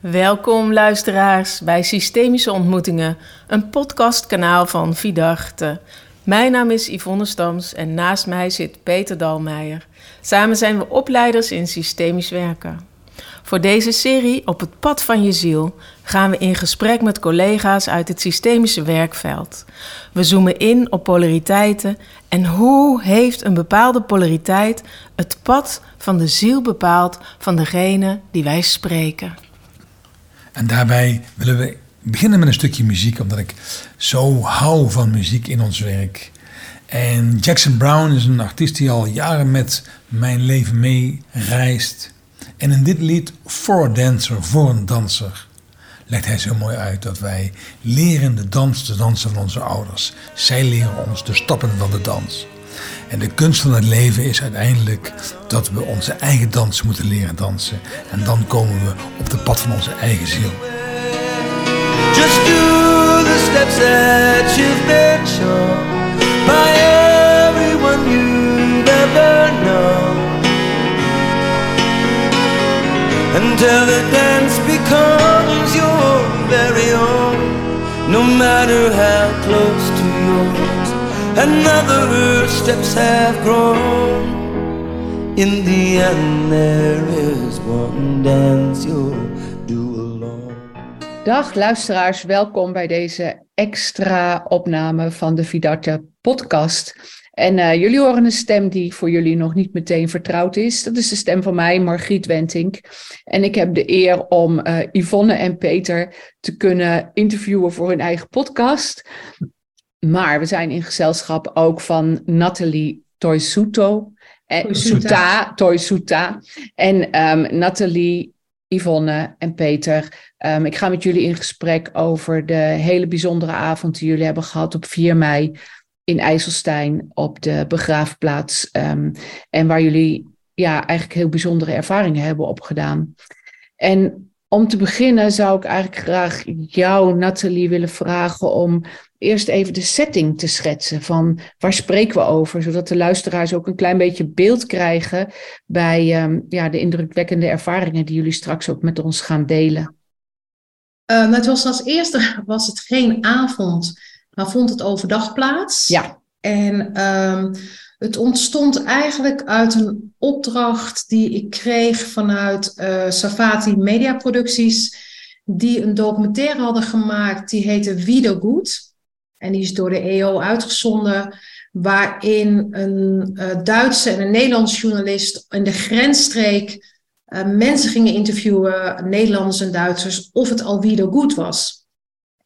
Welkom luisteraars bij Systemische Ontmoetingen, een podcastkanaal van Vidarte. Mijn naam is Yvonne Stams en naast mij zit Peter Dalmeijer. Samen zijn we opleiders in systemisch werken. Voor deze serie Op het pad van je ziel gaan we in gesprek met collega's uit het systemische werkveld. We zoomen in op polariteiten en hoe heeft een bepaalde polariteit het pad van de ziel bepaald van degene die wij spreken. En daarbij willen we beginnen met een stukje muziek, omdat ik zo hou van muziek in ons werk. En Jackson Brown is een artiest die al jaren met mijn leven mee reist. En in dit lied For a Dancer, voor een danser, legt hij zo mooi uit dat wij leren de dans te dansen van onze ouders. Zij leren ons de stappen van de dans. En de kunst van het leven is uiteindelijk dat we onze eigen dans moeten leren dansen. En dan komen we op de pad van onze eigen ziel. Just do the steps that you've been shown by everyone you've ever known. Until the dance becomes your very own, no matter how close to yours another steps have grown. In the end, there is one dance you'll do alone. Dag luisteraars, welkom bij deze extra opname van de Vidarte podcast. En eh, jullie horen een stem die voor jullie nog niet meteen vertrouwd is. Dat is de stem van mij, Margriet Wentink. En ik heb de eer om uh, Yvonne en Peter te kunnen interviewen voor hun eigen podcast. Maar we zijn in gezelschap ook van Nathalie Toisuto. En Suta, Toisuta. En um, Nathalie, Yvonne en Peter. Um, ik ga met jullie in gesprek over de hele bijzondere avond die jullie hebben gehad op 4 mei in IJsselstein op de begraafplaats. Um, en waar jullie ja, eigenlijk heel bijzondere ervaringen hebben opgedaan. En om te beginnen zou ik eigenlijk graag jou, Nathalie, willen vragen om eerst even de setting te schetsen van waar spreken we over, zodat de luisteraars ook een klein beetje beeld krijgen bij um, ja, de indrukwekkende ervaringen die jullie straks ook met ons gaan delen. Uh, het was als eerste was het geen avond, maar vond het overdag plaats. Ja. En um, het ontstond eigenlijk uit een opdracht die ik kreeg vanuit uh, Safati Media Producties, die een documentaire hadden gemaakt die heette Wie Goed. En die is door de EO uitgezonden, waarin een uh, Duitse en een Nederlandse journalist in de grensstreek uh, mensen gingen interviewen, Nederlanders en Duitsers, of het al wieder goed was.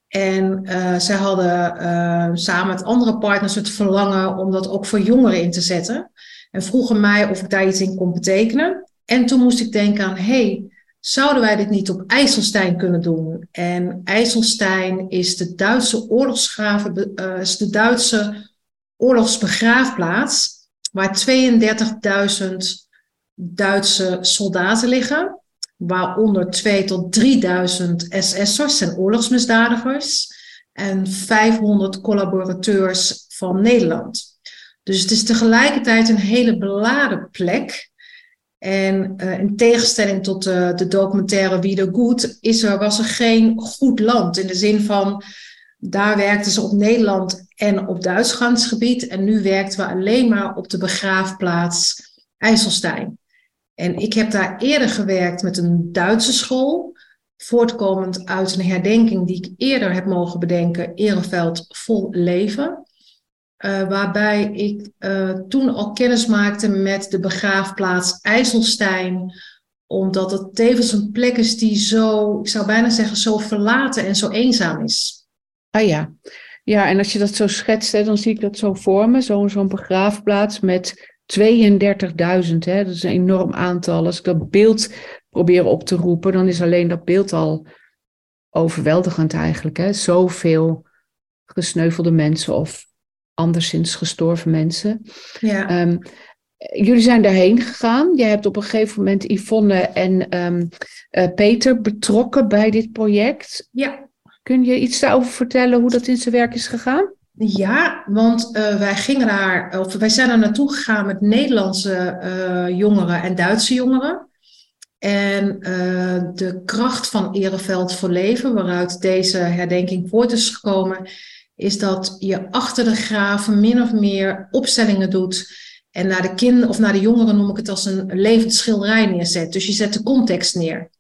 En uh, zij hadden samen met andere partners het verlangen om dat ook voor jongeren in te zetten. En vroegen mij of ik daar iets in kon betekenen. En toen moest ik denken aan, hey, zouden wij dit niet op IJsselstein kunnen doen? En IJsselstein is de Duitse oorlogsgraven, uh, is de Duitse oorlogsbegraafplaats, waar 32.000 Duitse soldaten liggen, waaronder 2 tot 3000 SS'ers en oorlogsmisdadigers en 500 collaborateurs van Nederland. Dus het is tegelijkertijd een hele beladen plek. En uh, in tegenstelling tot de, documentaire Wie de Goed, is er, was er geen goed land. In de zin van, daar werkten ze op Nederland en op Duits gebied. En nu werkten we alleen maar op de begraafplaats IJsselstein. En ik heb daar eerder gewerkt met een Duitse school. Voortkomend uit een herdenking die ik eerder heb mogen bedenken, Ereveld vol leven. Uh, waarbij ik uh, toen al kennis maakte met de begraafplaats IJsselstein. Omdat het tevens een plek is die zo, ik zou bijna zeggen, zo verlaten en zo eenzaam is. Ah ja, ja en als je dat zo schetst, hè, dan zie ik dat zo voor me. Zo'n zo'n begraafplaats met 32.000, dat is een enorm aantal. Als ik dat beeld probeer op te roepen, dan is alleen dat beeld al overweldigend eigenlijk. Hè? Zoveel gesneuvelde mensen of anderszins gestorven mensen. Ja. Um, jullie zijn daarheen gegaan. Jij hebt op een gegeven moment Yvonne en um, uh, Peter betrokken bij dit project. Ja. Kun je iets daarover vertellen hoe dat in zijn werk is gegaan? Ja, want uh, wij gingen daar, of wij zijn er naartoe gegaan met Nederlandse uh, jongeren en Duitse jongeren. En uh, de kracht van Ereveld voor Leven, waaruit deze herdenking voort is gekomen, is dat je achter de graven min of meer opstellingen doet. En naar de kinderen of naar de jongeren noem ik het als een levend schilderij neerzet. Dus je zet de context neer.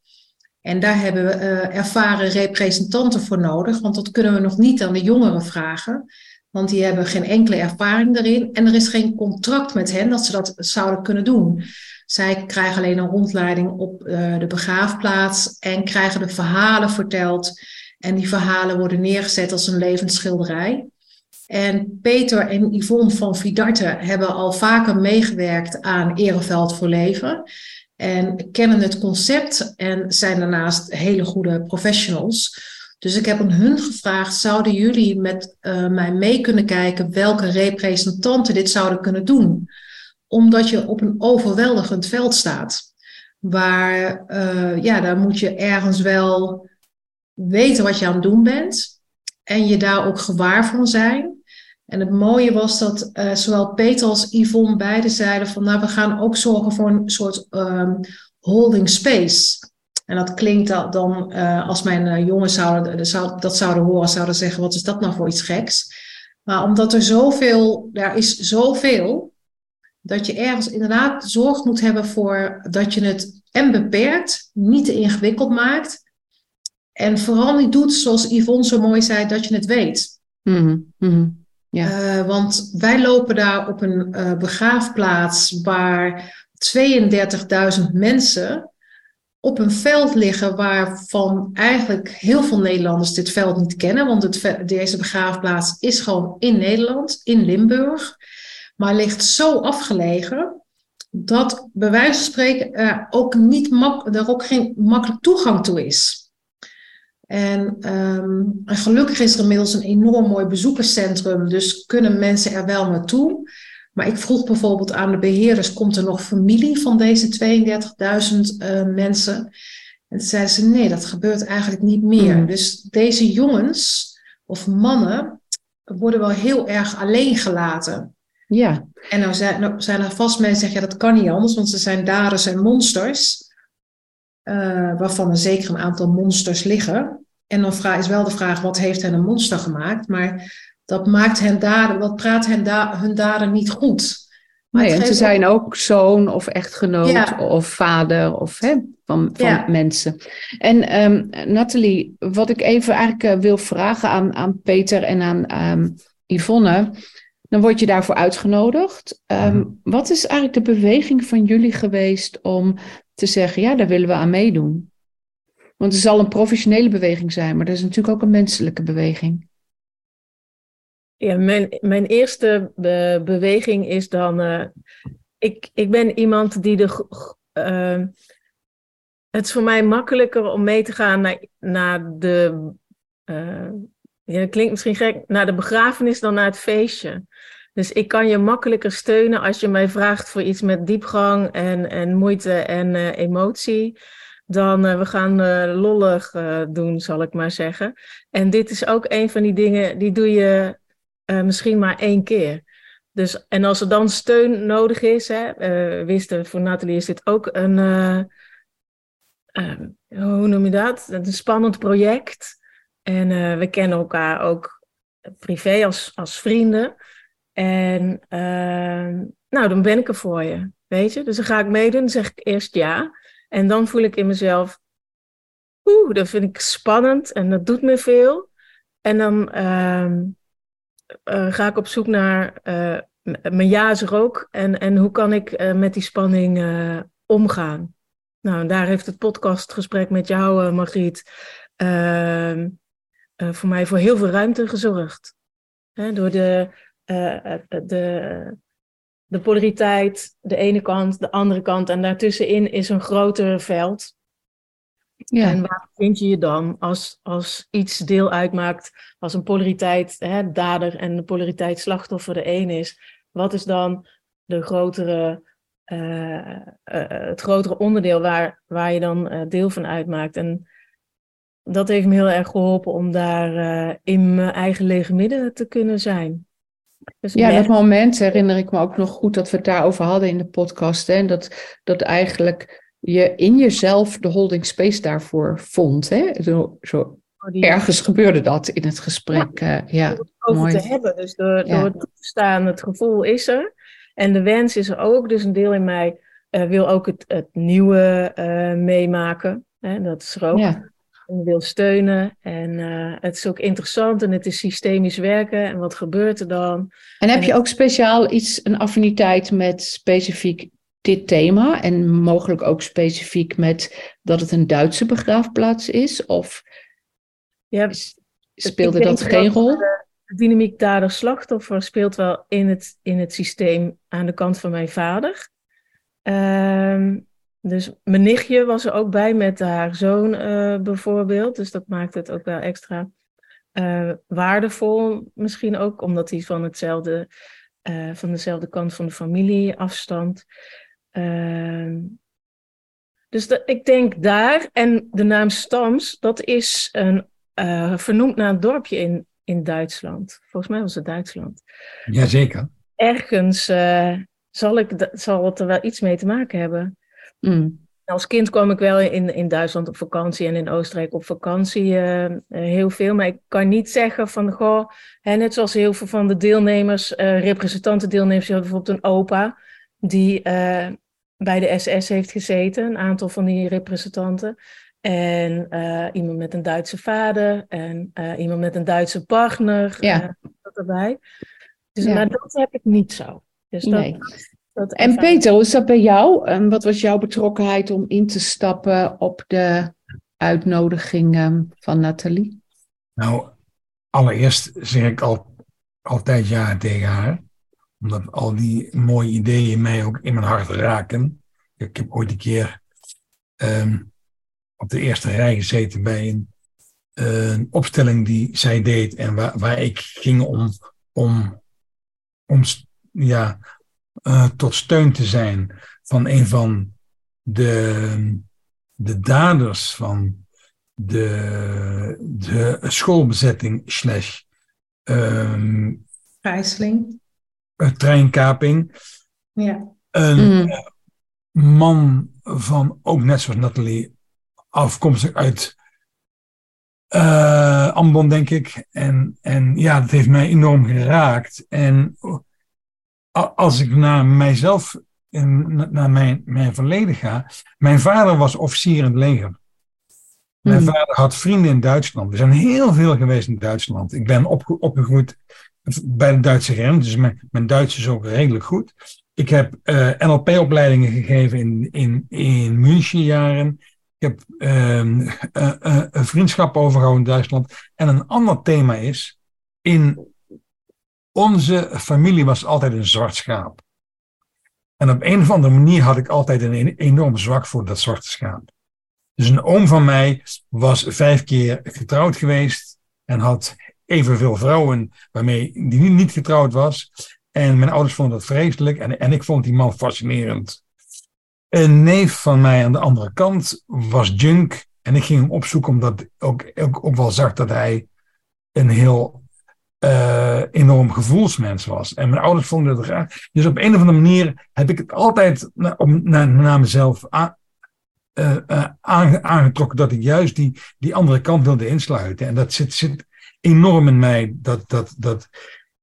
En daar hebben we uh, ervaren representanten voor nodig, want dat kunnen we nog niet aan de jongeren vragen. Want die hebben geen enkele ervaring daarin. En er is geen contract met hen dat ze dat zouden kunnen doen. Zij krijgen alleen een rondleiding op uh, de begraafplaats en krijgen de verhalen verteld. En die verhalen worden neergezet als een levend schilderij. En Peter en Yvonne van Vidarte hebben al vaker meegewerkt aan Ereveld voor Leven. En kennen het concept en zijn daarnaast hele goede professionals. Dus ik heb aan hun gevraagd: zouden jullie met uh, mij mee kunnen kijken welke representanten dit zouden kunnen doen? Omdat je op een overweldigend veld staat. Waar, uh, ja, daar moet je ergens wel weten wat je aan het doen bent. En je daar ook gewaar van zijn. En het mooie was dat uh, zowel Peter als Yvonne beide zeiden van nou we gaan ook zorgen voor een soort um, holding space. En dat klinkt dan, uh, als mijn uh, jongens zouden, zou, dat zouden horen, zouden zeggen wat is dat nou voor iets geks. Maar omdat er zoveel, daar is zoveel, dat je ergens inderdaad zorg moet hebben voor dat je het en beperkt, niet te ingewikkeld maakt. En vooral niet doet zoals Yvonne zo mooi zei, dat je het weet. Mm -hmm. Ja. Uh, want wij lopen daar op een uh, begraafplaats waar 32.000 mensen op een veld liggen waarvan eigenlijk heel veel Nederlanders dit veld niet kennen. Want het, deze begraafplaats is gewoon in Nederland, in Limburg, maar ligt zo afgelegen dat bij wijze van spreken ook, niet mak er ook geen makkelijk toegang toe is. En, um, en, gelukkig is er inmiddels een enorm mooi bezoekerscentrum, dus kunnen mensen er wel naartoe. Maar ik vroeg bijvoorbeeld aan de beheerders, komt er nog familie van deze 32.000 uh, mensen? En zeiden ze, nee, dat gebeurt eigenlijk niet meer. Mm. Dus deze jongens of mannen worden wel heel erg alleen gelaten. Ja. En nou zijn, nou zijn er vast mensen die zeggen, ja, dat kan niet anders, want ze zijn daders en monsters. Uh, waarvan er zeker een aantal monsters liggen. En dan is wel de vraag, wat heeft hen een monster gemaakt? Maar dat maakt hen daden, dat praat hen da hun daden niet goed. Maar nee, en ze zijn ook zoon of echtgenoot of vader of hè, van, van ja. mensen. En um, Nathalie, wat ik even eigenlijk uh, wil vragen aan, aan Peter en aan um, Yvonne, dan word je daarvoor uitgenodigd. Um, wat is eigenlijk de beweging van jullie geweest om te zeggen, ja, daar willen we aan meedoen? Want het zal een professionele beweging zijn, maar dat is natuurlijk ook een menselijke beweging. Ja, mijn, mijn eerste be beweging is dan. Uh, ik, ik ben iemand die de. Uh, het is voor mij makkelijker om mee te gaan naar, naar de. Uh, ja, klinkt misschien gek, naar de begrafenis dan naar het feestje. Dus ik kan je makkelijker steunen als je mij vraagt voor iets met diepgang en, en moeite en uh, emotie. Dan uh, we gaan uh, lollig doen, zal ik maar zeggen. En dit is ook een van die dingen, die doe je misschien maar één keer. Dus, en als er dan steun nodig is, hè, wisten voor Nathalie is dit ook een, hoe noem je dat? Een spannend project. En we kennen elkaar ook privé als, als vrienden. En uh, nou, dan ben ik er voor je, weet je. Dus dan ga ik meedoen, zeg ik eerst ja. En dan voel ik in mezelf, oeh, dat vind ik spannend en dat doet me veel. En dan uh, uh, ga ik op zoek naar uh, mijn ja's er ook. En, en hoe kan ik uh, met die spanning omgaan? Nou, daar heeft het podcastgesprek met jou, Margriet, ehm, voor mij voor heel veel ruimte gezorgd. Door de uh, de, de polariteit, de ene kant, de andere kant. En daartussenin is een groter veld. Ja. En waar vind je je dan als, als iets deel uitmaakt, als een polariteit hè, dader en de polariteit slachtoffer de een is? Wat is dan de grotere, uh, uh, het grotere onderdeel waar, waar je dan deel van uitmaakt? En dat heeft me heel erg geholpen om daar in mijn eigen lege midden te kunnen zijn. Dus ja, dat moment herinner ik me ook nog goed dat we het daarover hadden in de podcast. Hè? Dat, dat eigenlijk je in jezelf de holding space daarvoor vond. Hè? Zo, zo Oh, ergens gebeurde dat in het gesprek. Ja, ja over mooi. te hebben. Dus door, Ja. door het toe te staan, het gevoel is er. En de wens is er ook. Dus een deel in mij eh, wil ook het, het nieuwe eh, meemaken. Hè, dat is er ook. ja. Wil steunen. En eh, het is ook interessant en het is systemisch werken. En wat gebeurt er dan? En heb En je ook speciaal iets, een affiniteit met specifiek dit thema? En mogelijk ook specifiek met dat het een Duitse begraafplaats is? Of Ja, speelde dat geen dat rol? De dynamiek dader-slachtoffer speelt wel in het, in het systeem aan de kant van mijn vader. Ehm, dus mijn nichtje was er ook bij met haar zoon eh, bijvoorbeeld. Dus dat maakt het ook wel extra eh, waardevol. Misschien ook omdat hij van, hetzelfde, eh, van dezelfde kant van de familie afstamt. Ehm, dus dat, ik denk daar. En de naam Stams, dat is een, vernoemd naar een dorpje in, in Duitsland. Volgens mij was het Duitsland. Jazeker. Ergens zal, ik, zal het er wel iets mee te maken hebben. Mm. Als kind kwam ik wel in, in Duitsland op vakantie en in Oostenrijk op vakantie eh, eh, heel veel. Maar ik kan niet zeggen van, goh, hè, net zoals heel veel van de deelnemers, eh representanten deelnemers, je had bijvoorbeeld een opa die bij de SS heeft gezeten, een aantal van die representanten. En iemand met een Duitse vader en iemand met een Duitse partner. Ja. dat erbij. Dus, Ja. Maar dat heb ik niet zo. Dus dat, Nee. Dat En. Peter, hoe is dat bij jou? En wat was jouw betrokkenheid om in te stappen op de uitnodiging ehm, van Nathalie? Nou, allereerst zeg ik al, altijd ja tegen haar. Omdat al die mooie ideeën mij ook in mijn hart raken. Ik heb ooit een keer ehm, op de eerste rij gezeten bij een, een opstelling die zij deed. En waar, waar ik ging om, om, om ja, eh, tot steun te zijn van een van de, de daders van de, de schoolbezetting slash ehm, Gijzeling. treinkaping. Ja. Een Mm. man van, ook net zoals Nathalie, afkomstig uit eh Ambon, denk ik. En, en ja, dat heeft mij enorm geraakt. En a- als ik naar mijzelf, naar mijn, mijn verleden ga. Mijn vader was officier in het leger. Mijn Mm. vader had vrienden in Duitsland. We zijn heel veel geweest in Duitsland. Ik ben opge- opgegroeid bij de Duitse grens, dus mijn, mijn Duits is ook redelijk goed. Ik heb eh, NLP-opleidingen gegeven in, in, in München jaren. Ik heb ehm, eh, eh, een vriendschap overgehouden in Duitsland. En een ander thema is, in onze familie was altijd een zwart schaap. En op een of andere manier had ik altijd een e- enorm zwak voor dat zwarte schaap. Dus een oom van mij was vijf keer getrouwd geweest en had evenveel vrouwen waarmee die niet- getrouwd was. En mijn ouders vonden dat vreselijk en, en ik vond die man fascinerend. Een neef van mij aan de andere kant was junk en ik ging hem opzoeken omdat ik ook, ook, ook wel zag dat hij een heel eh, enorm gevoelsmens was. En mijn ouders vonden dat graag. Dus op een of andere manier heb ik het altijd na- naar, mezelf a- eh, eh, aange- aangetrokken dat ik juist die, die andere kant wilde insluiten. En dat zit, zit enorm in mij. Dat, dat, dat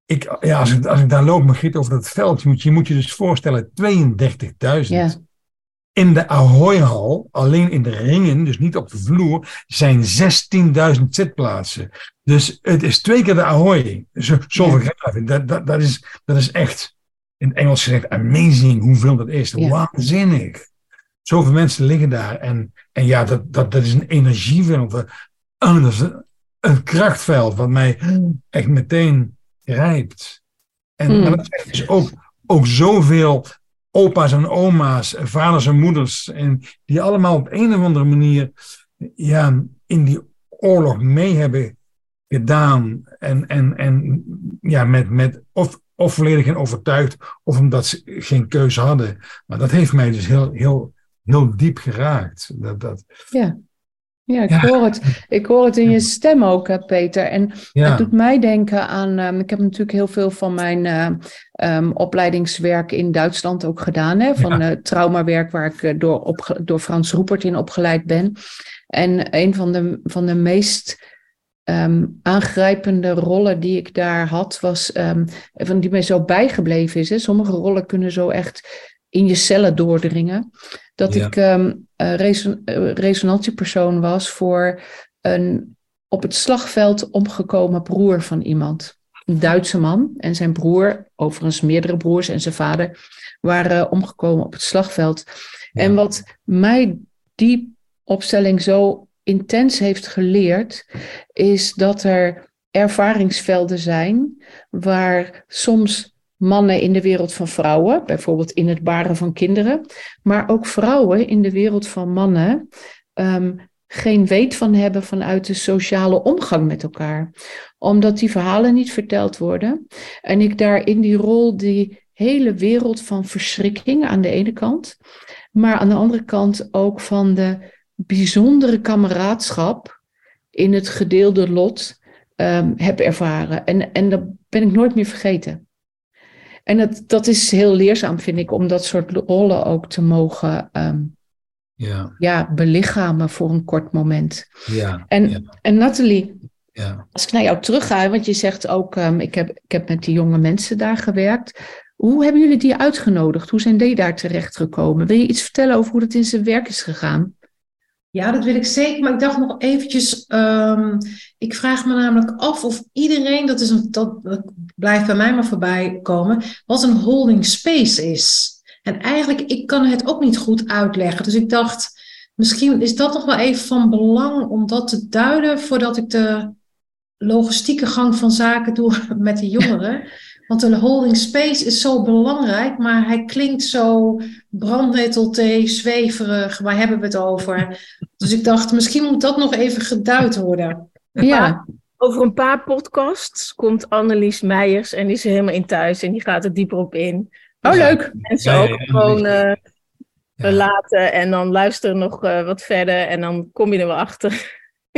ik, ja, als, ik, als ik daar loop, Margriet, over dat veld, moet je moet je dus voorstellen, 32.000. Ja. In de Ahoy-hal, alleen in de ringen, dus niet op de vloer, zijn 16.000 zitplaatsen. Dus het is twee keer de Ahoy. Zo, zoveel graven. Dat, dat, dat, is, dat is echt, in het Engels gezegd, amazing hoeveel dat is. Ja. Waanzinnig. Zoveel mensen liggen daar. En, en ja, dat, dat, dat is een energieveld. Is een, een krachtveld wat mij echt meteen grijpt. En Mm. maar dat zijn dus ook, ook zoveel opa's en oma's, vaders en moeders, en die allemaal op een of andere manier ja, in die oorlog mee hebben gedaan. En, en, en ja, met, met of, of volledig in overtuigd, of omdat ze geen keuze hadden. Maar dat heeft mij dus heel, heel, heel diep geraakt. Dat, dat, Ja. Ja, ik, Ja. Hoor het, ik hoor het in je stem ook, hè, Peter. En Ja. het doet mij denken aan. ehm, ik heb natuurlijk heel veel van mijn eh, ehm, opleidingswerk in Duitsland ook gedaan. Hè, van eh, traumawerk, waar ik eh, door, door Frans Roepert in opgeleid ben. En een van de, van de meest ehm, aangrijpende rollen die ik daar had, was. van die mij zo bijgebleven is. Hè. Sommige rollen kunnen zo echt in je cellen doordringen. Dat Ja. ik reson- eh, resonantiepersoon was voor een op het slagveld omgekomen broer van iemand. Een Duitse man en zijn broer, overigens meerdere broers en zijn vader, waren omgekomen op het slagveld. Ja. En wat mij die opstelling zo intens heeft geleerd, is dat er ervaringsvelden zijn waar soms mannen in de wereld van vrouwen, bijvoorbeeld in het baren van kinderen, maar ook vrouwen in de wereld van mannen ehm, geen weet van hebben vanuit de sociale omgang met elkaar. Omdat die verhalen niet verteld worden. En ik daar in die rol die hele wereld van verschrikking aan de ene kant, maar aan de andere kant ook van de bijzondere kameraadschap in het gedeelde lot ehm, heb ervaren. En, en dat ben ik nooit meer vergeten. En dat, dat is heel leerzaam, vind ik, om dat soort rollen ook te mogen ehm, Ja, ja, belichamen voor een kort moment. ja, En, ja, en Nathalie, ja. als ik naar jou terug ga, want je zegt ook, ehm, ik, heb, ik heb met die jonge mensen daar gewerkt. Hoe hebben jullie die uitgenodigd? Hoe zijn die daar terechtgekomen? Wil je iets vertellen over hoe dat in zijn werk is gegaan? Ja, dat wil ik zeker. Maar ik dacht nog eventjes, ehm, ik vraag me namelijk af of iedereen, dat, is een, dat, dat blijft bij mij maar voorbij komen, wat een holding space is. En eigenlijk, ik kan het ook niet goed uitleggen. Dus ik dacht, misschien is dat nog wel even van belang om dat te duiden voordat ik de logistieke gang van zaken doe met de jongeren. Want een holding space is zo belangrijk, maar hij klinkt zo brandnetelthee, zweverig. Waar hebben we het over? Dus ik dacht, misschien moet dat nog even geduid worden. Ja, Over een paar podcasts komt Annelies Meijers en die is er helemaal in thuis en die gaat er dieper op in. oh leuk. En ze ook ja, gewoon eh, Ja. laten en dan luisteren nog eh, wat verder en dan kom je er wel achter.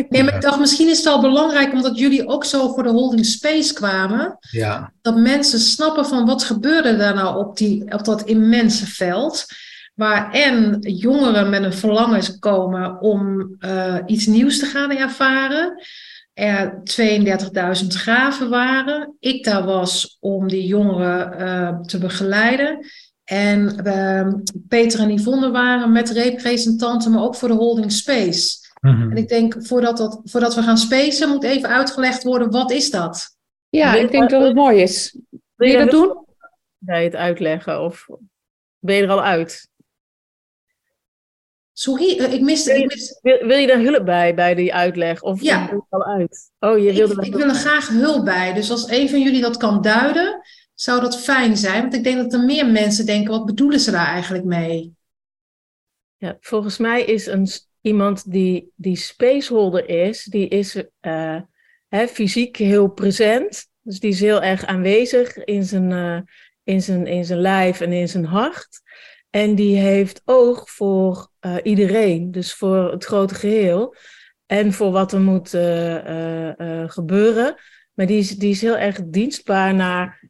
Nee, maar ik dacht, misschien is het wel belangrijk, omdat jullie ook zo voor de holding space kwamen, ja. dat mensen snappen van wat gebeurde daar nou op, die, op dat immense veld. Waar en jongeren met een verlangen komen om eh, iets nieuws te gaan ervaren. Er 32.000 graven waren. Ik daar was om die jongeren eh, te begeleiden. En eh, Peter en Yvonne waren met representanten, maar ook voor de holding space. Mhm. En ik denk, voordat, dat, voordat we gaan spacen, moet even uitgelegd worden, wat is dat? Ja, ik denk dat het mooi is. Wil je dat doen? Bij het uitleggen of ben je er al uit? Sorry, eh, ik miste... Ik, miste Wil, wil je daar hulp bij, bij die uitleg? Of Ja. ben je er al uit? Oh, je wilde ik, ik wil er graag hulp bij. Dus als een van jullie dat kan duiden, zou dat fijn zijn. Want ik denk dat er meer mensen denken, wat bedoelen ze daar eigenlijk mee? Ja, volgens mij is een, iemand die, die spaceholder is, die is eh, hè, fysiek heel present. Dus die is heel erg aanwezig in zijn, eh, in, zijn, in zijn lijf en in zijn hart. En die heeft oog voor eh, iedereen, dus voor het grote geheel. En voor wat er moet gebeuren. Maar die is, die is heel erg dienstbaar naar.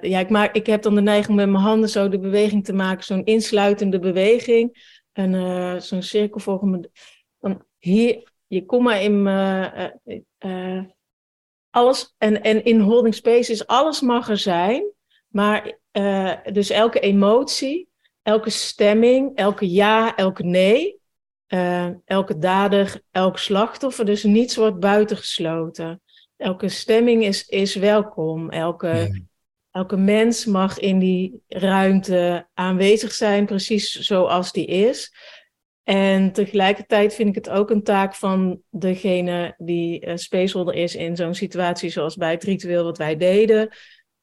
ja, ik, maak, ik heb dan de neiging met mijn handen zo de beweging te maken, zo'n insluitende beweging. En eh, zo'n cirkelvormende. Dan hier, je kom maar in eh, eh, alles. En, en in holding space is alles mag er zijn. Maar dus elke emotie, elke stemming, elke ja, elke nee. elke dader, elk slachtoffer. Dus niets wordt buitengesloten. Elke stemming is, is welkom. Elke. Elke mens mag in die ruimte aanwezig zijn, precies zoals die is. En tegelijkertijd vind ik het ook een taak van degene die uh, spaceholder is in zo'n situatie zoals bij het ritueel wat wij deden.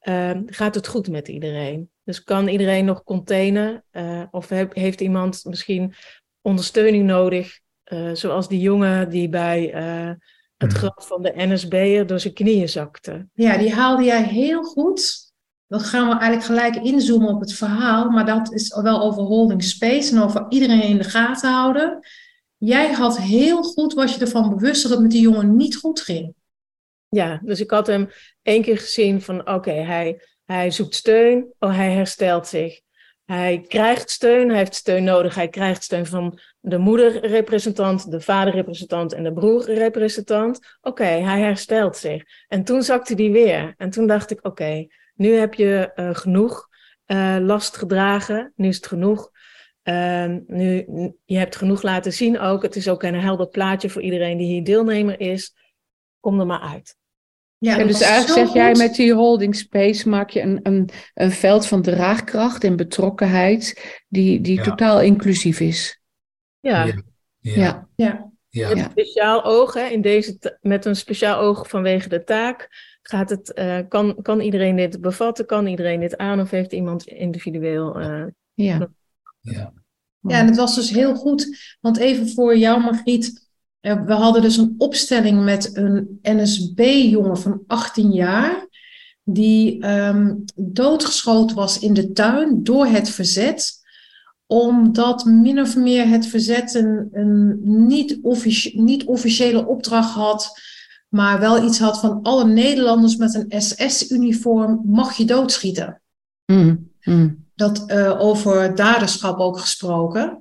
Uh, gaat het goed met iedereen? Dus kan iedereen nog containen? Uh, of he heeft iemand misschien ondersteuning nodig? Uh, zoals die jongen die bij uh, het graf van de NSB'er door zijn knieën zakte. Ja, die haalde jij heel goed. Dan gaan we eigenlijk gelijk inzoomen op het verhaal. Maar dat is wel over holding space en over iedereen in de gaten houden. jij had heel goed, was je ervan bewust dat het met die jongen niet goed ging. Ja, dus ik had hem één keer gezien van oké, hij, hij zoekt steun, oh, hij herstelt zich. Hij krijgt steun, hij heeft steun nodig. Hij krijgt steun van de moederrepresentant, de vaderrepresentant en de broerrepresentant. Oké, hij herstelt zich. En toen zakte hij weer. En toen dacht ik, oké, nu heb je uh, genoeg uh, last gedragen. Nu is het genoeg. Uh, nu, je hebt genoeg laten zien ook. Het is ook een helder plaatje voor iedereen die hier deelnemer is. Kom er maar uit. Ja, dus eigenlijk zeg jij met die holding space maak je een, een, een veld van draagkracht en betrokkenheid die, die totaal inclusief is. Ja. Ja. ja. ja. ja. Met een speciaal oog, hè, in deze met een speciaal oog vanwege de taak, gaat het, uh, kan, kan iedereen dit bevatten, kan iedereen dit aan of heeft iemand individueel. Uh, ja. ja. Ja, en het was dus heel goed, want even voor jou, Margriet. We hadden dus een opstelling met een NSB-jongen van 18 jaar, die um, doodgeschoten was in de tuin door het verzet, omdat min of meer het verzet een, een niet, offici niet officiële opdracht had, maar wel iets had van alle Nederlanders met een SS-uniform mag je doodschieten. Mm, mm. Dat uh, over daderschap ook gesproken.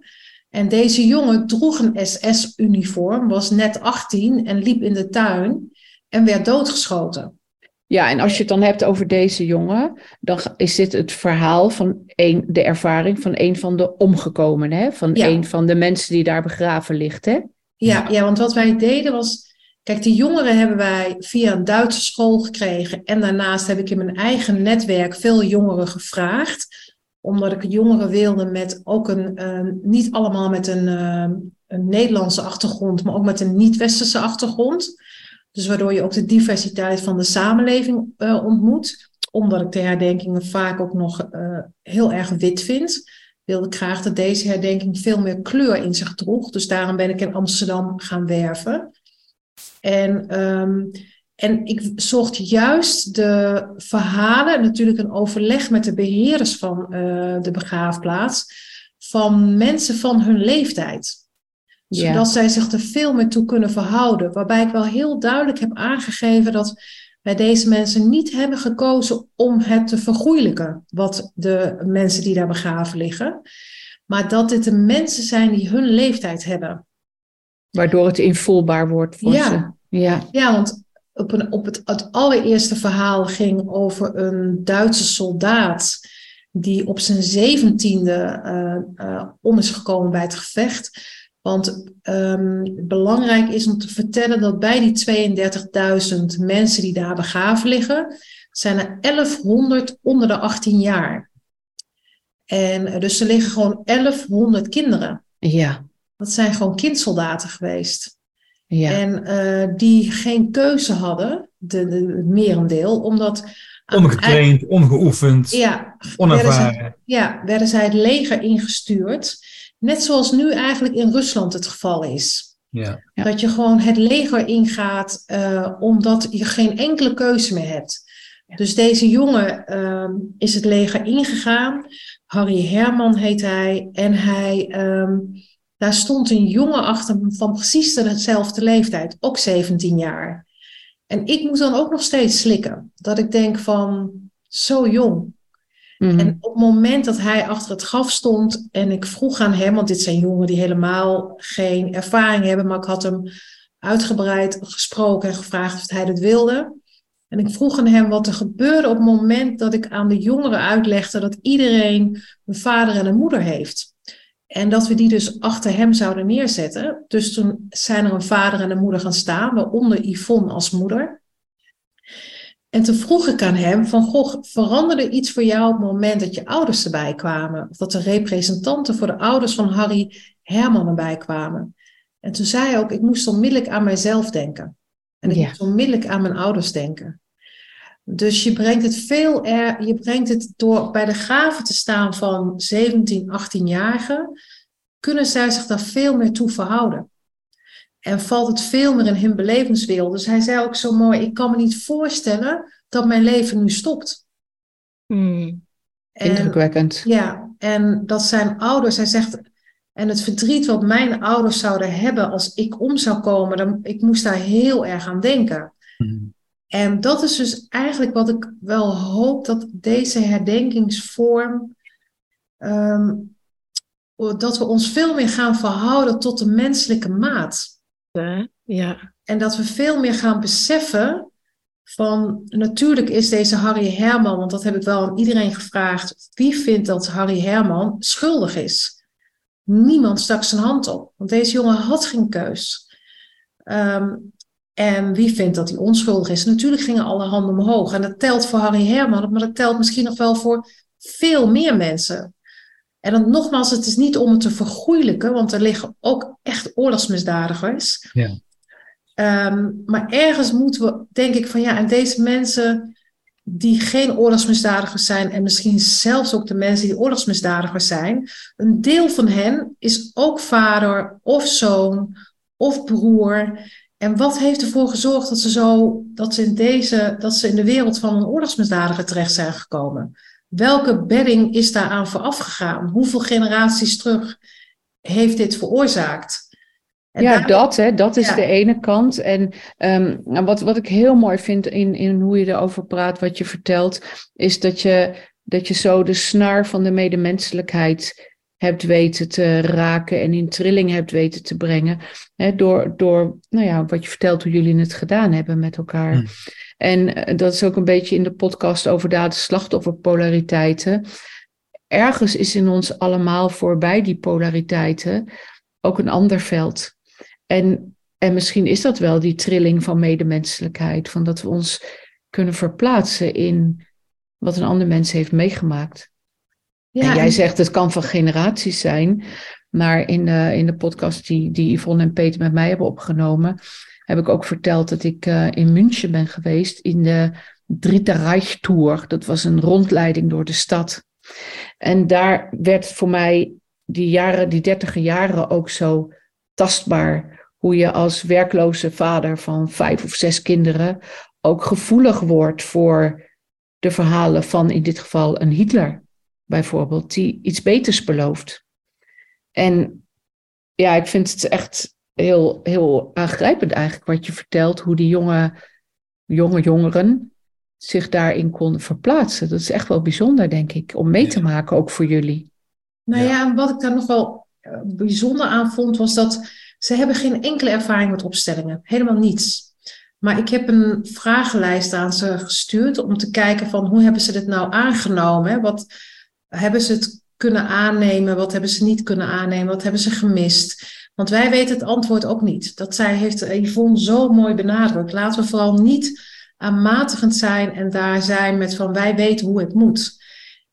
En deze jongen droeg een SS-uniform, was net 18 en liep in de tuin en werd doodgeschoten. Ja, en als je het dan hebt over deze jongen, dan is dit het verhaal van een, de ervaring van een van de omgekomenen, hè? van Ja. een van de mensen die daar begraven ligt. Hè? Ja, ja, want wat wij deden was. Kijk, die jongeren hebben wij via een Duitse school gekregen. En daarnaast heb ik in mijn eigen netwerk veel jongeren gevraagd. Omdat ik jongeren wilde met ook een, eh, niet allemaal met een, eh, een Nederlandse achtergrond, maar ook met een niet-westerse achtergrond. Dus waardoor je ook de diversiteit van de samenleving eh, ontmoet. Omdat ik de herdenkingen vaak ook nog heel erg wit vind, wilde ik graag dat deze herdenking veel meer kleur in zich droeg. Dus daarom ben ik in Amsterdam gaan werven. En, ehm, en ik zocht juist de verhalen, natuurlijk een overleg met de beheerders van eh, de begraafplaats, van mensen van hun leeftijd Ja. zodat zij zich er veel meer toe kunnen verhouden. Waarbij ik wel heel duidelijk heb aangegeven dat wij deze mensen niet hebben gekozen om het te vergoeilijken, wat de mensen die daar begraven liggen. Maar dat dit de mensen zijn die hun leeftijd hebben. Waardoor het invoelbaar wordt voor Ja. ze. Ja, Ja, want op, een, op het, het allereerste verhaal ging over een Duitse soldaat die op zijn zeventiende eh, eh, om is gekomen bij het gevecht. Want ehm, belangrijk is om te vertellen dat bij die 32.000 mensen die daar begraven liggen, zijn er 1100 onder de 18 jaar. En dus er liggen gewoon 1100 kinderen. ja, Dat zijn gewoon kindsoldaten geweest. Ja. En eh, die geen keuze hadden, de, de, het merendeel, omdat... Ongetraind, ongeoefend, Ja, werden zij, onervaren. ja, werden zij het leger ingestuurd. Net zoals nu eigenlijk in Rusland het geval is. Ja. Ja. Dat je gewoon het leger ingaat eh, omdat je geen enkele keuze meer hebt. Dus deze jongen ehm, is het leger ingegaan. Harry Herman heet hij. En hij, ehm, daar stond een jongen achter hem van precies dezelfde leeftijd, ook 17 jaar. En ik moet dan ook nog steeds slikken. Dat ik denk van, zo jong. Mhm. En op het moment dat hij achter het graf stond en ik vroeg aan hem, want dit zijn jongen die helemaal geen ervaring hebben, maar ik had hem uitgebreid gesproken en gevraagd of hij dat wilde. En ik vroeg aan hem wat er gebeurde op het moment dat ik aan de jongeren uitlegde dat iedereen een vader en een moeder heeft. En dat we die dus achter hem zouden neerzetten. Dus toen zijn er een vader en een moeder gaan staan, waaronder Yvonne als moeder. En toen vroeg ik aan hem van, goh, veranderde iets voor jou op het moment dat je ouders erbij kwamen? Of dat de representanten voor de ouders van Harry Herman erbij kwamen? En toen zei hij ook, ik moest onmiddellijk aan mijzelf denken. En ik Ja. moest onmiddellijk aan mijn ouders denken. Dus je brengt het veel er, je brengt het door bij de graven te staan van 17, 18-jarigen, kunnen zij zich daar veel meer toe verhouden. En valt het veel meer in hun belevingswereld. Dus hij zei ook zo mooi, ik kan me niet voorstellen dat mijn leven nu stopt. Hmm. En, Indrukwekkend. ja, en dat zijn ouders, hij zegt, En het verdriet wat mijn ouders zouden hebben als ik om zou komen, dan, ik moest daar heel erg aan denken. Hmm. En dat is dus eigenlijk wat ik wel hoop dat deze herdenkingsvorm, ehm, dat we ons veel meer gaan verhouden tot de menselijke maat. Ja. En dat we veel meer gaan beseffen van, natuurlijk is deze Harry Herman, want dat heb ik wel aan iedereen gevraagd, wie vindt dat Harry Herman schuldig is? Niemand stak zijn hand op, want deze jongen had geen keus. Ehm, en wie vindt dat hij onschuldig is? Natuurlijk gingen alle handen omhoog. En dat telt voor Harry Herman, maar dat telt misschien nog wel voor veel meer mensen. En dan nogmaals, het is niet om het te vergoeilijken, want er liggen ook echt oorlogsmisdadigers. Ja. Ehm, maar ergens moeten we, denk ik, van ja, en deze mensen die geen oorlogsmisdadigers zijn, en misschien zelfs ook de mensen die oorlogsmisdadigers zijn, een deel van hen is ook vader of zoon of broer. En wat heeft ervoor gezorgd dat ze zo, dat ze in deze, dat ze in de wereld van een oorlogsmisdadiger terecht zijn gekomen? Welke bedding is daaraan vooraf gegaan? Hoeveel generaties terug heeft dit veroorzaakt? En ja, dat, hè, dat is de ene kant. En um, wat, wat ik heel mooi vind in, in hoe je erover praat, wat je vertelt, is dat je, dat je zo de snaar van de medemenselijkheid hebt weten te raken en in trilling hebt weten te brengen. Hè, door, door nou ja, wat je vertelt, hoe jullie het gedaan hebben met elkaar. Hmm. En eh, dat is ook een beetje in de podcast over daden-slachtofferpolariteiten. Ergens is in ons allemaal voorbij die polariteiten ook een ander veld. En, en misschien is dat wel die trilling van medemenselijkheid, van dat we ons kunnen verplaatsen in wat een ander mens heeft meegemaakt. Ja, en jij zegt het kan van generaties zijn, maar in de, in de podcast die, die Yvonne en Peter met mij hebben opgenomen, heb ik ook verteld dat ik uh, in München ben geweest in de Dritte Reich Tour. Dat was een rondleiding door de stad. En daar werd voor mij die jaren, die dertige jaren ook zo tastbaar hoe je als werkloze vader van vijf of zes kinderen ook gevoelig wordt voor de verhalen van in dit geval een Hitler bijvoorbeeld, die iets beters belooft. En ja, ik vind het echt heel, heel aangrijpend eigenlijk wat je vertelt, hoe die jonge, jonge jongeren zich daarin konden verplaatsen. Dat is echt wel bijzonder, denk ik, om mee te maken, ook voor jullie. Nou ja, ja wat ik daar nog wel eh, bijzonder aan vond, was dat ze hebben geen enkele ervaring met opstellingen, helemaal niets. Maar ik heb een vragenlijst aan ze gestuurd om te kijken van hoe hebben ze dit nou aangenomen? Wat hebben ze het kunnen aannemen? Wat hebben ze niet kunnen aannemen? Wat hebben ze gemist? Want wij weten het antwoord ook niet. Dat zij heeft Yvonne zo mooi benadrukt. Laten we vooral niet aanmatigend zijn en daar zijn met van wij weten hoe het moet.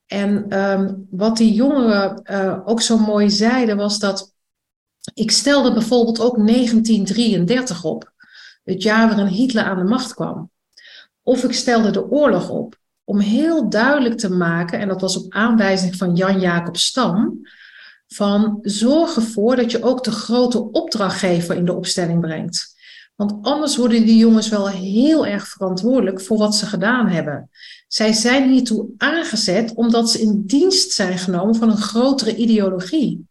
En um, wat die jongeren uh, ook zo mooi zeiden was dat ik stelde bijvoorbeeld ook 1933 op, het jaar waarin Hitler aan de macht kwam. Of ik stelde de oorlog op om heel duidelijk te maken, en dat was op aanwijzing van Jan-Jacob Stam, van zorg ervoor dat je ook de grote opdrachtgever in de opstelling brengt. Want anders worden die jongens wel heel erg verantwoordelijk voor wat ze gedaan hebben. Zij zijn hiertoe aangezet omdat ze in dienst zijn genomen van een grotere ideologie.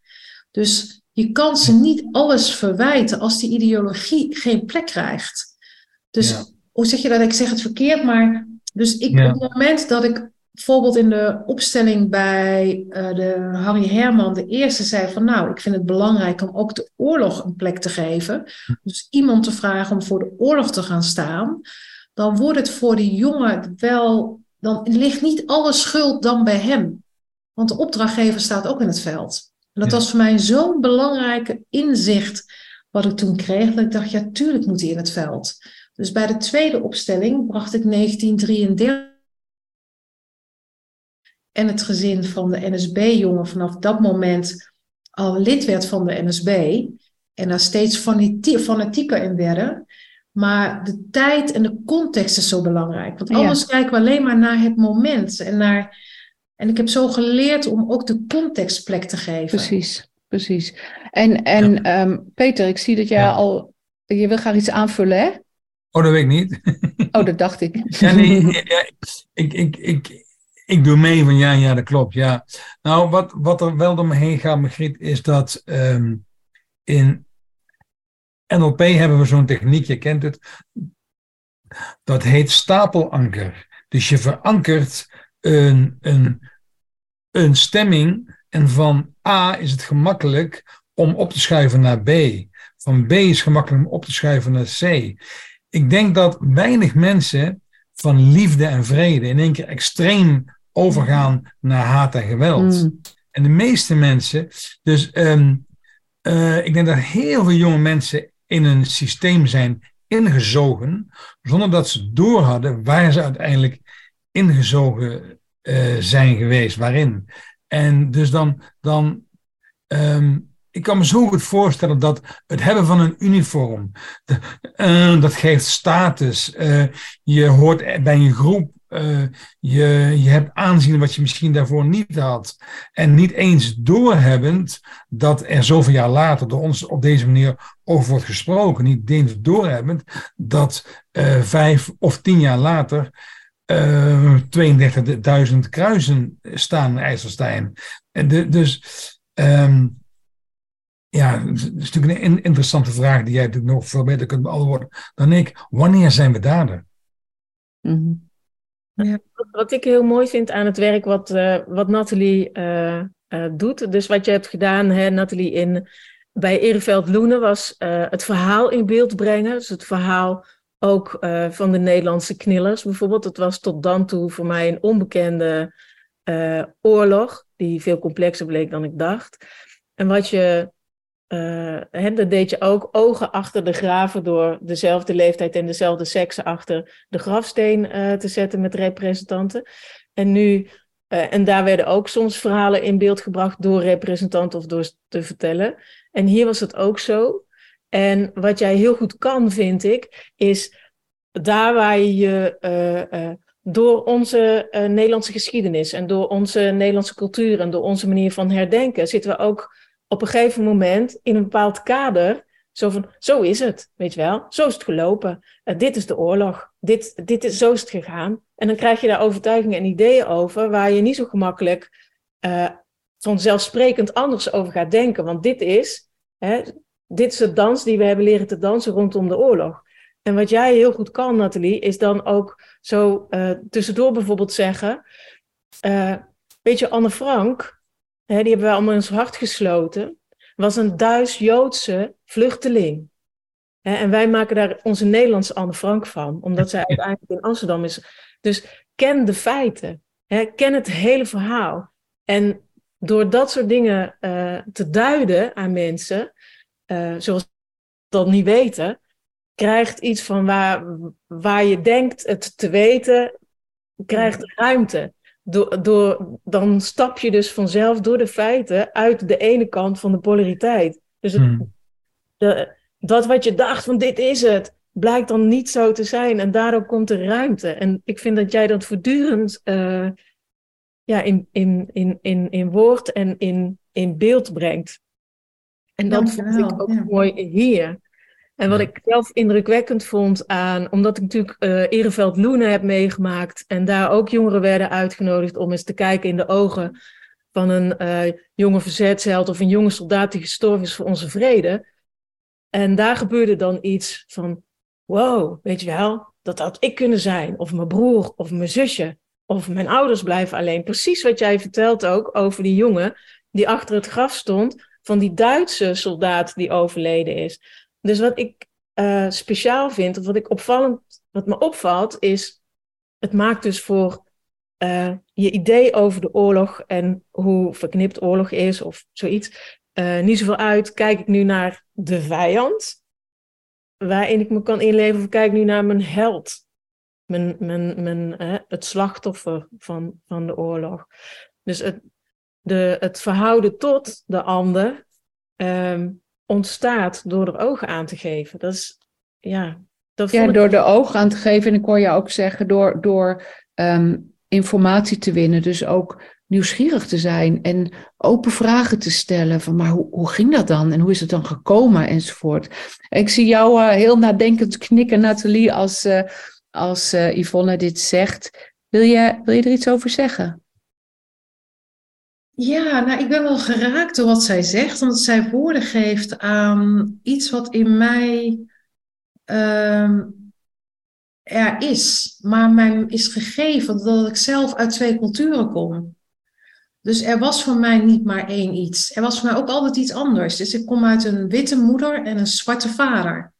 Dus je kan ze niet alles verwijten als die ideologie geen plek krijgt. Dus hoe zeg je dat? Ik zeg het verkeerd, maar dus ik, op het moment dat ik bijvoorbeeld in de opstelling bij uh, de Harry Herman de eerste zei van nou, ik vind het belangrijk om ook de oorlog een plek te geven. Dus iemand te vragen om voor de oorlog te gaan staan. Dan wordt het voor die jongen wel, dan ligt niet alle schuld dan bij hem. Want de opdrachtgever staat ook in het veld. En dat was voor mij zo'n belangrijke inzicht wat ik toen kreeg, dat ik dacht, ja, tuurlijk moet hij in het veld. Dus bij de tweede opstelling bracht ik 1933 en het gezin van de NSB-jongen vanaf dat moment al lid werd van de NSB en daar steeds fanatieker in werden. Maar de tijd en de context is zo belangrijk. Want anders kijken we alleen maar naar het moment en naar en ik heb zo geleerd om ook de context plek te geven. Precies, precies. En, en ehm, Peter, ik zie dat jij al. Je wil graag iets aanvullen, hè? Oh, dat weet ik niet. Oh, dat dacht ik. Ja, nee, ja, ik, ik, ik, ik doe mee van ja, ja, dat klopt, ja. Nou, wat, wat er wel door me heen gaat, Margriet, is dat ehm, in NLP hebben we zo'n techniek, je kent het, dat heet stapelanker. Dus je verankert een, een, een stemming en van A is het gemakkelijk om op te schuiven naar B. Van B is gemakkelijk om op te schuiven naar C. Ik denk dat weinig mensen van liefde en vrede in één keer extreem overgaan naar haat en geweld. Mm. En de meeste mensen, dus ehm, eh, ik denk dat heel veel jonge mensen in een systeem zijn ingezogen, zonder dat ze doorhadden waar ze uiteindelijk ingezogen eh, zijn geweest, waarin. En dus dan, dan ehm, ik kan me zo goed voorstellen dat het hebben van een uniform, eh, dat geeft status. Eh, je hoort bij een groep, eh, je, je hebt aanzien wat je misschien daarvoor niet had. En niet eens doorhebbend dat er zoveel jaar later door ons op deze manier over wordt gesproken. Niet eens doorhebbend dat vijf of tien jaar later 32.000 kruisen staan in IJsselstein. Dus... ehm, ja, dat is natuurlijk een interessante vraag die jij natuurlijk nog veel beter kunt beantwoorden dan ik. Wanneer zijn we dader? Mhm. Wat, wat ik heel mooi vind aan het werk wat, eh, wat Nathalie eh, eh, doet, dus wat je hebt gedaan, hè, Nathalie, in, bij Ereveld Loenen, was het verhaal in beeld brengen. Dus het verhaal ook van de Nederlandse knillers bijvoorbeeld. Het was tot dan toe voor mij een onbekende oorlog, die veel complexer bleek dan ik dacht. En wat je uh, hè, dat deed je ook ogen achter de graven door dezelfde leeftijd en dezelfde seksen achter de grafsteen uh, te zetten met representanten. En nu, uh, en daar werden ook soms verhalen in beeld gebracht door representanten of door te vertellen. En hier was het ook zo. En wat jij heel goed kan, vind ik, is daar waar je je door onze Nederlandse geschiedenis en door onze Nederlandse cultuur en door onze manier van herdenken, zitten we ook op een gegeven moment in een bepaald kader. Zo van, zo is het, weet je wel. Zo is het gelopen. Uh, dit is de oorlog. Dit, dit is, zo is het gegaan. En dan krijg je daar overtuigingen en ideeën over waar je niet zo gemakkelijk uh, vanzelfsprekend anders over gaat denken. Want dit is, hè, dit is de dans die we hebben leren te dansen rondom de oorlog. En wat jij heel goed kan, Nathalie, is dan ook zo uh, tussendoor bijvoorbeeld zeggen... weet je, Anne Frank, hè, die hebben we allemaal in ons hart gesloten, was een Duits-Joodse vluchteling. Hè, en wij maken daar onze Nederlandse Anne Frank van, omdat zij uiteindelijk in Amsterdam is. Dus ken de feiten, hè, ken het hele verhaal. En door dat soort dingen uh, te duiden aan mensen, uh, zoals dat niet weten, krijgt iets van waar, waar je denkt het te weten, krijgt ruimte door, door, dan stap je dus vanzelf door de feiten uit de ene kant van de polariteit. Dus het, Hmm. de, dat wat je dacht van dit is het, blijkt dan niet zo te zijn. En daardoor komt er ruimte. En ik vind dat jij dat voortdurend uh, ja, in, in, in, in, in woord en in, in beeld brengt. En dat vond ik ook ja. mooi hier. En wat ik zelf indrukwekkend vond aan, omdat ik natuurlijk uh, Ereveld Loenen heb meegemaakt en daar ook jongeren werden uitgenodigd om eens te kijken in de ogen van een uh, jonge verzetsheld of een jonge soldaat die gestorven is voor onze vrede. En daar gebeurde dan iets van, wow, weet je wel, dat had ik kunnen zijn, of mijn broer, of mijn zusje, of mijn ouders blijven alleen. Precies wat jij vertelt ook over die jongen die achter het graf stond van die Duitse soldaat die overleden is. Dus wat ik uh, speciaal vind, of wat ik opvallend, wat me opvalt, is het maakt dus voor uh, je idee over de oorlog en hoe verknipt oorlog is of zoiets, uh, niet zoveel uit. Kijk ik nu naar de vijand, waarin ik me kan inleven, of kijk ik nu naar mijn held, mijn, mijn, mijn, het slachtoffer van, van de oorlog. Dus het, de, het verhouden tot de ander. Um, ontstaat door er ogen aan te geven. Dat is, ja... Dat ja, door de ogen aan te geven. En ik hoor je ook zeggen, door, door um, informatie te winnen. Dus ook nieuwsgierig te zijn en open vragen te stellen. Van, maar hoe, hoe ging dat dan? En hoe is het dan gekomen? Enzovoort. Ik zie jou uh, heel nadenkend knikken, Nathalie, als, uh, als uh, Yvonne dit zegt. Wil je, wil je er iets over zeggen? Ja, nou, ik ben wel geraakt door wat zij zegt, omdat zij woorden geeft aan iets wat in mij ehm, er is, maar mij is gegeven dat ik zelf uit twee culturen kom. Dus er was voor mij niet maar één iets. Er was voor mij ook altijd iets anders. Dus ik kom uit een witte moeder en een zwarte vader.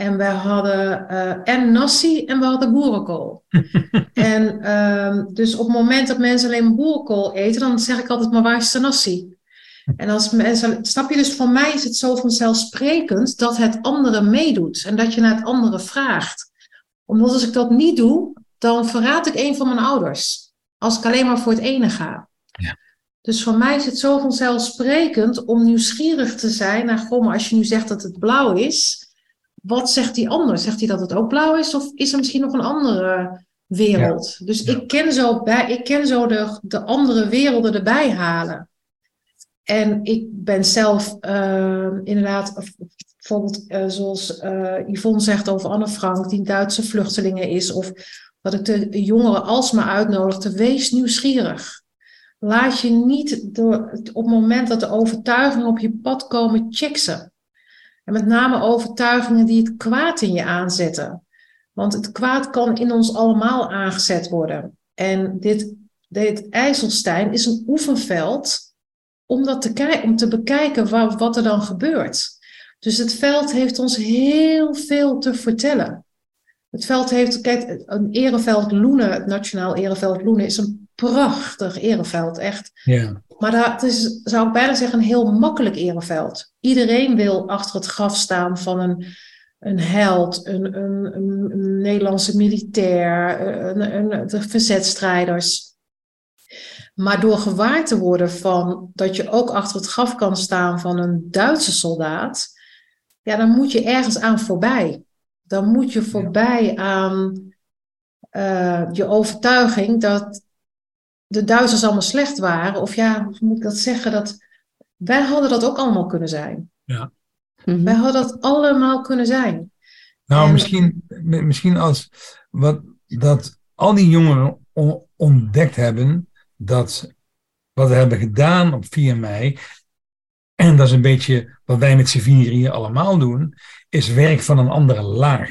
En we hadden uh, en nasi en we hadden boerenkool. en uh, dus op het moment dat mensen alleen boerenkool eten, dan zeg ik altijd, maar waar is de nasi? En als mensen, snap je, dus voor mij is het zo vanzelfsprekend dat het andere meedoet en dat je naar het andere vraagt. Omdat als ik dat niet doe, dan verraad ik een van mijn ouders. Als ik alleen maar voor het ene ga. Ja. Dus voor mij is het zo vanzelfsprekend om nieuwsgierig te zijn naar, goh, maar als je nu zegt dat het blauw is, wat zegt die ander? Zegt hij dat het ook blauw is of is er misschien nog een andere wereld? Dus Ik, ken zo bij, ik ken zo de, de andere werelden erbij halen. En ik ben zelf uh, inderdaad, bijvoorbeeld uh, zoals uh, Yvonne zegt over Anne Frank, die Duitse vluchtelingen is, of dat ik de jongeren alsmaar uitnodig te wees nieuwsgierig. Laat je niet door, op het moment dat de overtuigingen op je pad komen, check ze. En met name overtuigingen die het kwaad in je aanzetten. Want het kwaad kan in ons allemaal aangezet worden. En dit, dit IJsselstein is een oefenveld om, dat te, om te bekijken wat, wat er dan gebeurt. Dus het veld heeft ons heel veel te vertellen. Het veld heeft, kijk, een ereveld Loenen, het Nationaal Ereveld Loenen, is een prachtig ereveld, echt. Ja. Maar dat is, zou ik bijna zeggen, een heel makkelijk ereveld. Iedereen wil achter het graf staan van een, een held, een, een, een, Nederlandse militair, een, een, de verzetstrijders. Maar door gewaar te worden van dat je ook achter het graf kan staan van een Duitse soldaat, ja, dan moet je ergens aan voorbij. Dan moet je voorbij aan uh, je overtuiging dat de Duitsers allemaal slecht waren. Of ja, hoe moet ik dat zeggen? Dat, wij hadden dat ook allemaal kunnen zijn. Ja. Mhm. Wij hadden dat allemaal kunnen zijn. Nou, misschien, misschien als wat, dat al die jongeren ontdekt hebben dat wat we hebben gedaan op 4 mei, en dat is een beetje wat wij met Sevilla hier allemaal doen, is werk van een andere laag,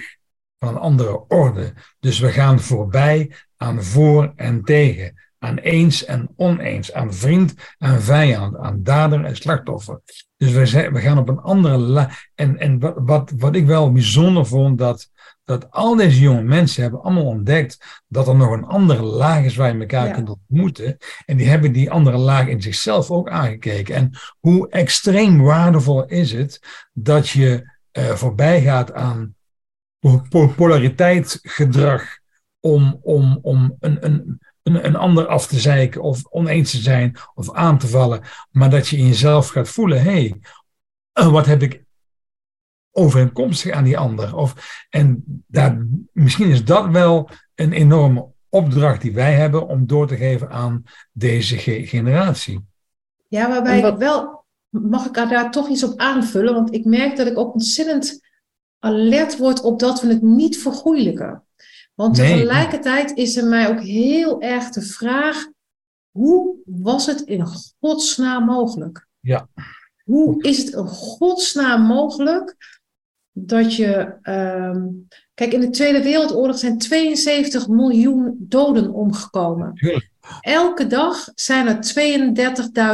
van een andere orde. Dus we gaan voorbij aan voor en tegen aan eens en oneens, aan vriend en vijand, aan dader en slachtoffer. Dus we, zijn, we gaan op een andere laag. En, en wat, wat ik wel bijzonder vond, dat, dat al deze jonge mensen hebben allemaal ontdekt dat er nog een andere laag is waar je elkaar kunt ontmoeten. En die hebben die andere laag in zichzelf ook aangekeken. En hoe extreem waardevol is het dat je uh, voorbij gaat aan polariteitsgedrag om, om, om een, een een, een ander af te zeiken of oneens te zijn of aan te vallen, maar dat je in jezelf gaat voelen, hé, hey, eh, wat heb ik overeenkomstig aan die ander? Of, en daar, misschien is dat wel een enorme opdracht die wij hebben om door te geven aan deze generatie. Ja, waarbij ik wel, mag ik daar toch iets op aanvullen? Want ik merk dat ik ook ontzettend alert word op dat we het niet vergoeilijken. Want tegelijkertijd is er mij ook heel erg de vraag: hoe was het in godsnaam mogelijk? Ja. Hoe is het in godsnaam mogelijk dat je. Um, kijk, in de Tweede Wereldoorlog zijn 72 miljoen doden omgekomen. Elke dag zijn er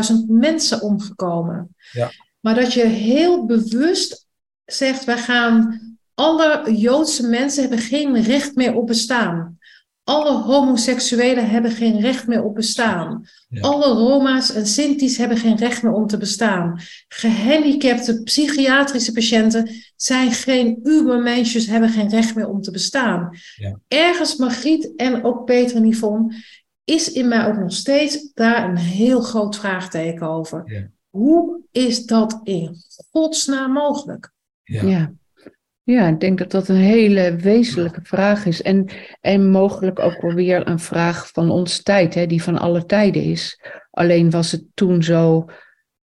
32.000 mensen omgekomen. Ja. Maar dat je heel bewust zegt: wij gaan alle Joodse mensen hebben geen recht meer op bestaan. Alle homoseksuelen hebben geen recht meer op bestaan. Alle Roma's en Sinti's hebben geen recht meer om te bestaan. Gehandicapte psychiatrische patiënten zijn geen ubermensjes, hebben geen recht meer om te bestaan. Ja. Ergens, Margriet en ook Peter en Yvonne, is in mij ook nog steeds daar een heel groot vraagteken over. Hoe is dat in godsnaam mogelijk? ja. Ja, ik denk dat dat een hele wezenlijke vraag is. En, en mogelijk ook wel weer een vraag van onze tijd, hè, die van alle tijden is. Alleen was het toen zo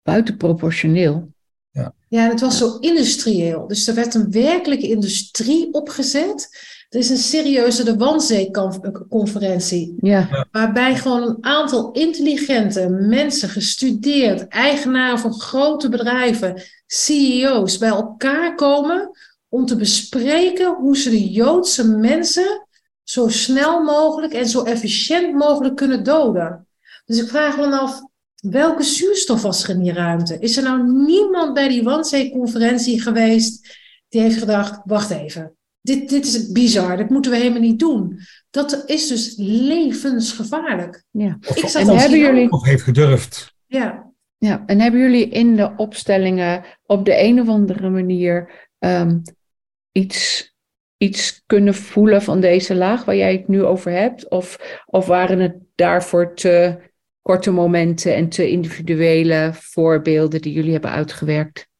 buitenproportioneel. Ja. ja, en het was zo industrieel. Dus er werd een werkelijke industrie opgezet. Er is een serieuze de Wannsee-conferentie. Ja, Waarbij gewoon een aantal intelligente mensen, gestudeerd, eigenaren van grote bedrijven, CEO's, bij elkaar komen om te bespreken hoe ze de Joodse mensen zo snel mogelijk en zo efficiënt mogelijk kunnen doden. Dus ik vraag me dan af, welke zuurstof was er in die ruimte? Is er nou niemand bij die Wannsee-conferentie geweest die heeft gedacht, wacht even, dit, dit is bizar, dit moeten we helemaal niet doen. Dat is dus levensgevaarlijk. ja. Ik zat En als hebben jullie- Of heeft gedurfd. Ja, Ja, en hebben jullie in de opstellingen op de een of andere manier ehm, iets, iets kunnen voelen van deze laag waar jij het nu over hebt? Of, of waren het daarvoor te korte momenten en te individuele voorbeelden die jullie hebben uitgewerkt?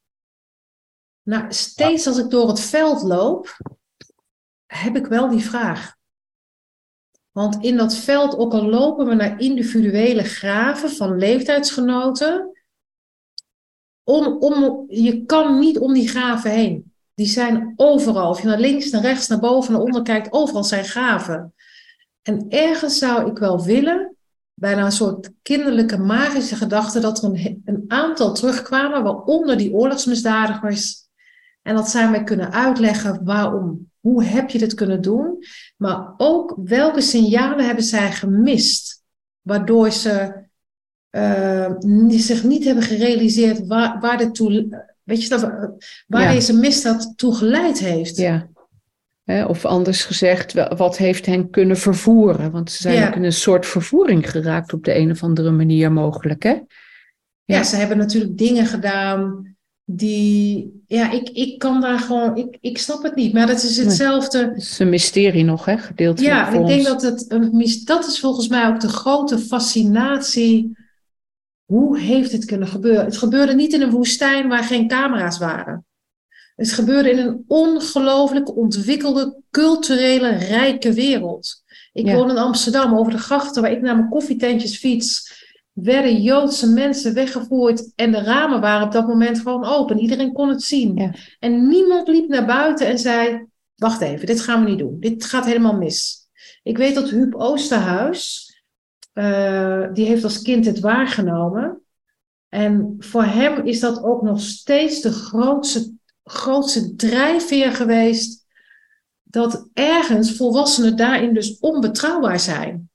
nou steeds als ik door het veld loop, heb ik wel die vraag. Want in dat veld, ook al lopen we naar individuele graven van leeftijdsgenoten, om, om, je kan niet om die graven heen. Die zijn overal. Of je naar links, naar rechts, naar boven, naar onder kijkt, overal zijn graven. En ergens zou ik wel willen, bijna een soort kinderlijke magische gedachte, dat er een, een aantal terugkwamen, waaronder die oorlogsmisdadigers. En dat zij mij kunnen uitleggen waarom. Hoe heb je dit kunnen doen? Maar ook welke signalen hebben zij gemist? Waardoor ze eh, zich niet hebben gerealiseerd waar, waar, dit toe, weet je, dat, waar Ja. deze misdaad toe geleid heeft. Ja. Of anders gezegd, wat heeft hen kunnen vervoeren? Want ze zijn Ja. ook in een soort vervoering geraakt op de een of andere manier mogelijk, hè? Ja, Ja. ze hebben natuurlijk dingen gedaan die, ja, ik, ik kan daar gewoon, ik, ik snap het niet, maar dat is hetzelfde. Het is een mysterie nog, hè? Gedeeltelijk Ja, ik denk ons. dat het, dat is volgens mij ook de grote fascinatie. Hoe heeft het kunnen gebeuren? Het gebeurde niet in een woestijn waar geen camera's waren. Het gebeurde in een ongelooflijk ontwikkelde, culturele, rijke wereld. Ik Ja. woon in Amsterdam, over de grachten waar ik naar mijn koffietentjes fiets, werden Joodse mensen weggevoerd en de ramen waren op dat moment gewoon open. Iedereen kon het zien. Ja. En niemand liep naar buiten en zei, wacht even, dit gaan we niet doen. Dit gaat helemaal mis. Ik weet dat Huub Oosterhuis, eh, die heeft als kind het waargenomen. En voor hem is dat ook nog steeds de grootste, grootste drijfveer geweest. Dat ergens volwassenen daarin dus onbetrouwbaar zijn.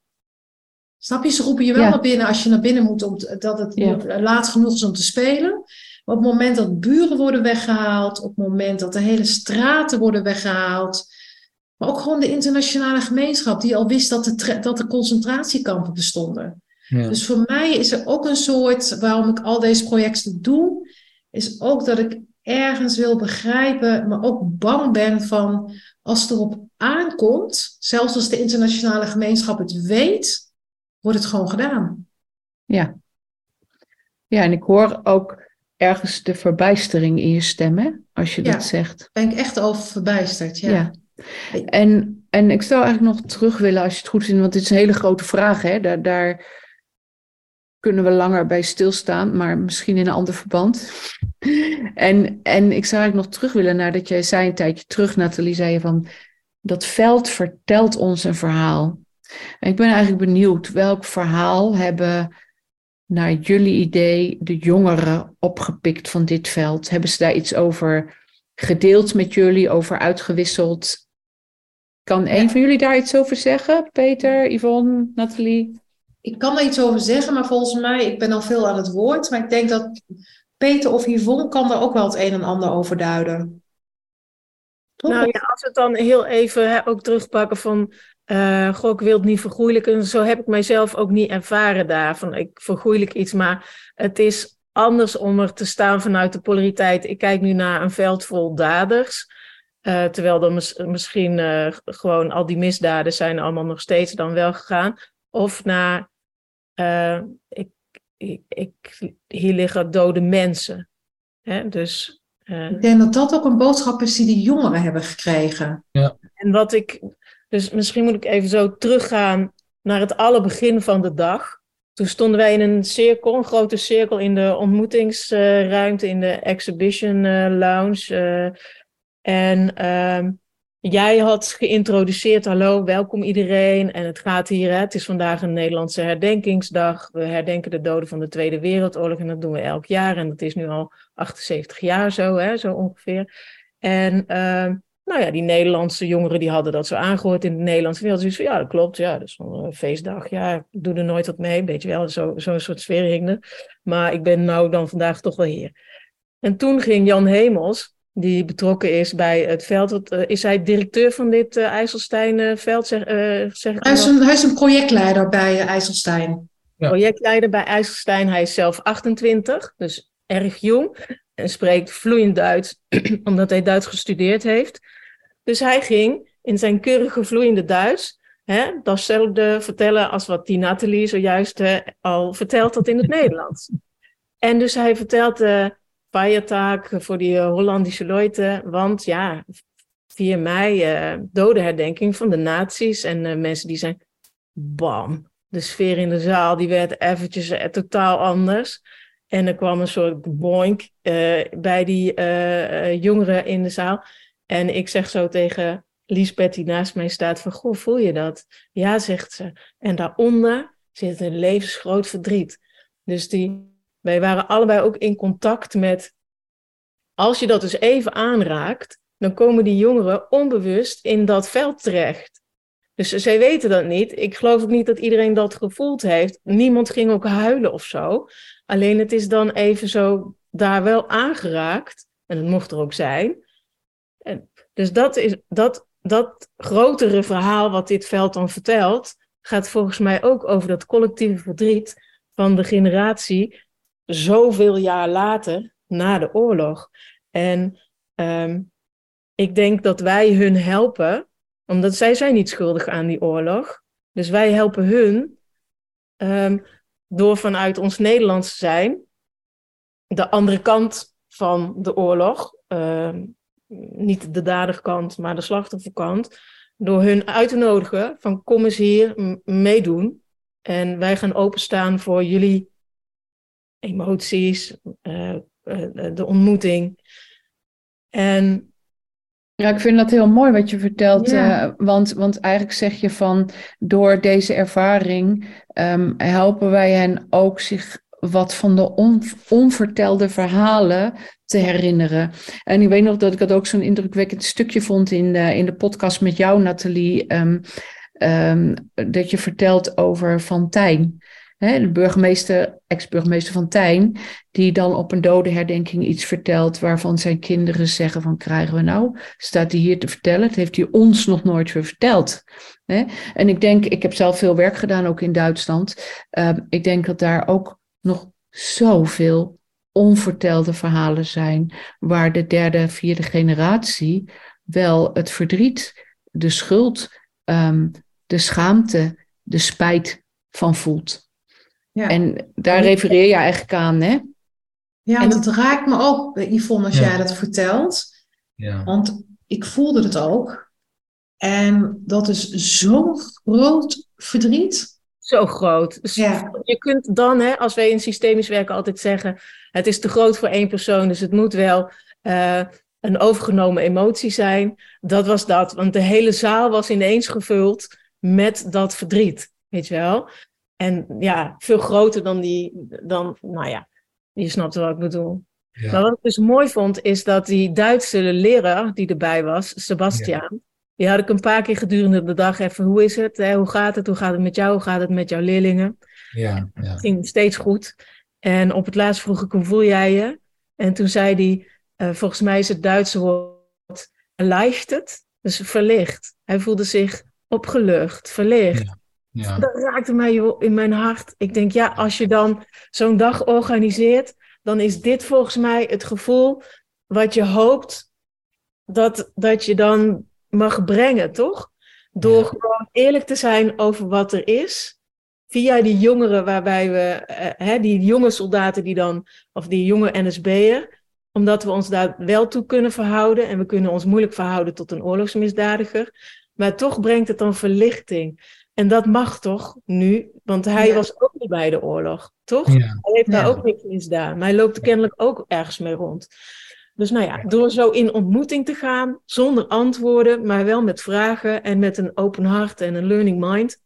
Snap je? Ze roepen je wel Ja. naar binnen als je naar binnen moet, om te- dat het Ja. laat genoeg is om te spelen. Maar op het moment dat buren worden weggehaald, op het moment dat de hele straten worden weggehaald, maar ook gewoon de internationale gemeenschap die al wist dat de, dat er concentratiekampen bestonden. Ja. Dus voor mij is er ook een soort, waarom ik al deze projecten doe, is ook dat ik ergens wil begrijpen, maar ook bang ben van als het erop aankomt, zelfs als de internationale gemeenschap het weet, wordt het gewoon gedaan. Ja. Ja, en ik hoor ook ergens de verbijstering in je stem, hè? Als je Ja. dat zegt. Ben ik echt over verbijsterd. Ja. Ja. En, en ik zou eigenlijk nog terug willen, als je het goed vindt, want dit is een hele grote vraag, hè? Daar, daar kunnen we langer bij stilstaan, maar misschien in een ander verband. en, en ik zou eigenlijk nog terug willen naar dat jij zei een tijdje terug, Nathalie, zei je van, dat veld vertelt ons een verhaal. En ik ben eigenlijk benieuwd, welk verhaal hebben naar jullie idee de jongeren opgepikt van dit veld? Hebben ze daar iets over gedeeld met jullie, over uitgewisseld? Kan een van jullie daar iets over zeggen? Peter, Yvonne, Nathalie? Ik kan er iets over zeggen, maar volgens mij, ik ben al veel aan het woord, maar ik denk dat Peter of Yvonne kan daar ook wel het een en ander over duiden. Toch? Nou ja, als we het dan heel even hè, ook terugpakken van, eh goh, ik wil het niet vergoeilijken. Zo heb ik mijzelf ook niet ervaren daar. Van, ik vergoeilijk iets, maar het is anders om er te staan vanuit de polariteit. Ik kijk nu naar een veld vol daders. Eh, terwijl er mis- misschien eh, gewoon al die misdaden zijn allemaal nog steeds dan wel gegaan. Of naar, eh, ik, ik, ik, hier liggen dode mensen. Hè? Dus... eh, Ik denk dat dat ook een boodschap is die de jongeren hebben gekregen. En wat ik, dus misschien moet ik even zo teruggaan naar het alle begin van de dag. toen stonden wij in een cirkel, een grote cirkel in de ontmoetingsruimte, in de exhibition lounge. En ehm, Jij had geïntroduceerd, hallo, welkom iedereen. En het gaat hier, hè, het is vandaag een Nederlandse herdenkingsdag. We herdenken de doden van de Tweede Wereldoorlog en dat doen we elk jaar. En dat is nu al 78 jaar zo, hè, zo ongeveer. En uh, nou ja, die Nederlandse jongeren die hadden dat zo aangehoord in het Nederlands. wereld. Dus ja, dat klopt, ja, dat is een feestdag. Ja, doe er nooit wat mee, weet je wel, zo'n zo soort sfeer hing. Maar ik ben nou dan vandaag toch wel hier. En toen ging Jan Hemels, die betrokken is bij het veld. Eh, is hij directeur van dit uh, IJsselstein-veld? Zeg, uh, zeg hij, is een, hij is een projectleider bij IJsselstein. Ja. Projectleider bij IJsselstein. Hij is zelf 28, dus erg jong. En spreekt vloeiend Duits, omdat hij Duits gestudeerd heeft. Dus hij ging in zijn keurige vloeiende Duits hè, datzelfde vertellen als wat die Nathalie zojuist al verteld had in het Nederlands. En dus hij vertelt feiertag voor die eh, Hollandische Leute. Want ja, 4 mei, uh, dodenherdenking van de nazi's. En uh, mensen die zijn, bam, de sfeer in de zaal, die werd eventjes uh, totaal anders. En er kwam een soort boink bij die jongeren in de zaal. En ik zeg zo tegen Liesbeth, die naast mij staat, van, goh, voel je dat? Ja, zegt ze. En daaronder zit een levensgroot verdriet. Dus die wij waren allebei ook in contact met, als je dat dus even aanraakt, dan komen die jongeren onbewust in dat veld terecht. Dus zij weten dat niet. Ik geloof ook niet dat iedereen dat gevoeld heeft. Niemand ging ook huilen of zo. Alleen het is dan even zo daar wel aangeraakt. En het mocht er ook zijn. En dus dat, is, dat, dat grotere verhaal wat dit veld dan vertelt, gaat volgens mij ook over dat collectieve verdriet van de generatie zoveel jaar later, na de oorlog. En ehm, ik denk dat wij hun helpen, omdat zij zijn niet schuldig aan die oorlog. Dus wij helpen hun um, door vanuit ons Nederlands te zijn, de andere kant van de oorlog, uh, niet de daderkant, maar de slachtofferkant, door hun uit te nodigen van kom eens hier meedoen. En wij gaan openstaan voor jullie emoties, uh, uh, de ontmoeting. En ja, ik vind dat heel mooi wat je vertelt. Ja. Uh, want, want eigenlijk zeg je van door deze ervaring um, helpen wij hen ook zich wat van de on, onvertelde verhalen te herinneren. En ik weet nog dat ik dat ook zo'n indrukwekkend stukje vond in de, in de podcast met jou, Nathalie. Um, um, dat je vertelt over Van Tijn de burgemeester, ex-burgemeester van Tijn, die dan op een dodenherdenking iets vertelt waarvan zijn kinderen zeggen van krijgen we nou, staat hij hier te vertellen, het heeft hij ons nog nooit verteld. En ik denk, ik heb zelf veel werk gedaan ook in Duitsland, ehm, ik denk dat daar ook nog zoveel onvertelde verhalen zijn, waar de derde, vierde generatie wel het verdriet, de schuld, ehm, de schaamte, de spijt van voelt. Ja. En daar refereer je eigenlijk aan, hè? Ja, en dat raakt me ook, Yvonne, als jij dat vertelt. Ja. Want ik voelde het ook. En dat is zo'n groot verdriet. Zo groot. Dus ja. Je kunt dan, hè, als wij in systemisch werken altijd zeggen, het is te groot voor één persoon, dus het moet wel uh, een overgenomen emotie zijn. Dat was dat, want de hele zaal was ineens gevuld met dat verdriet, weet je wel. En ja, veel groter dan die, dan, nou ja, je snapt wat ik bedoel. Maar wat ik dus mooi vond, is dat die Duitse leraar die erbij was, Sebastian, die had ik een paar keer gedurende de dag even, hoe is het? Hè? Hoe gaat het? Hoe gaat het met jou? Hoe gaat het met jouw leerlingen? Ja, ja. Het ging steeds goed. En op het laatst vroeg ik, hoe voel jij je? En toen zei hij, uh, volgens mij is het Duitse woord erleichtert, dus verlicht. Hij voelde zich opgelucht, verlicht. Ja. Dat raakte mij in mijn hart. Ik denk, ja, als je dan zo'n dag organiseert, dan is dit volgens mij het gevoel wat je hoopt dat, dat je dan mag brengen, toch? Door gewoon eerlijk te zijn over wat er is. Via die jongeren waarbij we, eh, hè, die jonge soldaten die dan, of die jonge NSB'er, omdat we ons daar wel toe kunnen verhouden en we kunnen ons moeilijk verhouden tot een oorlogsmisdadiger. Maar toch brengt het dan verlichting. En dat mag toch nu, want hij Ja. was ook niet bij de oorlog, toch? Ja. Hij heeft daar Ja. ook niks misdaan, maar hij loopt er kennelijk ook ergens mee rond. Dus nou ja, door zo in ontmoeting te gaan, zonder antwoorden, maar wel met vragen en met een open hart en een learning mind,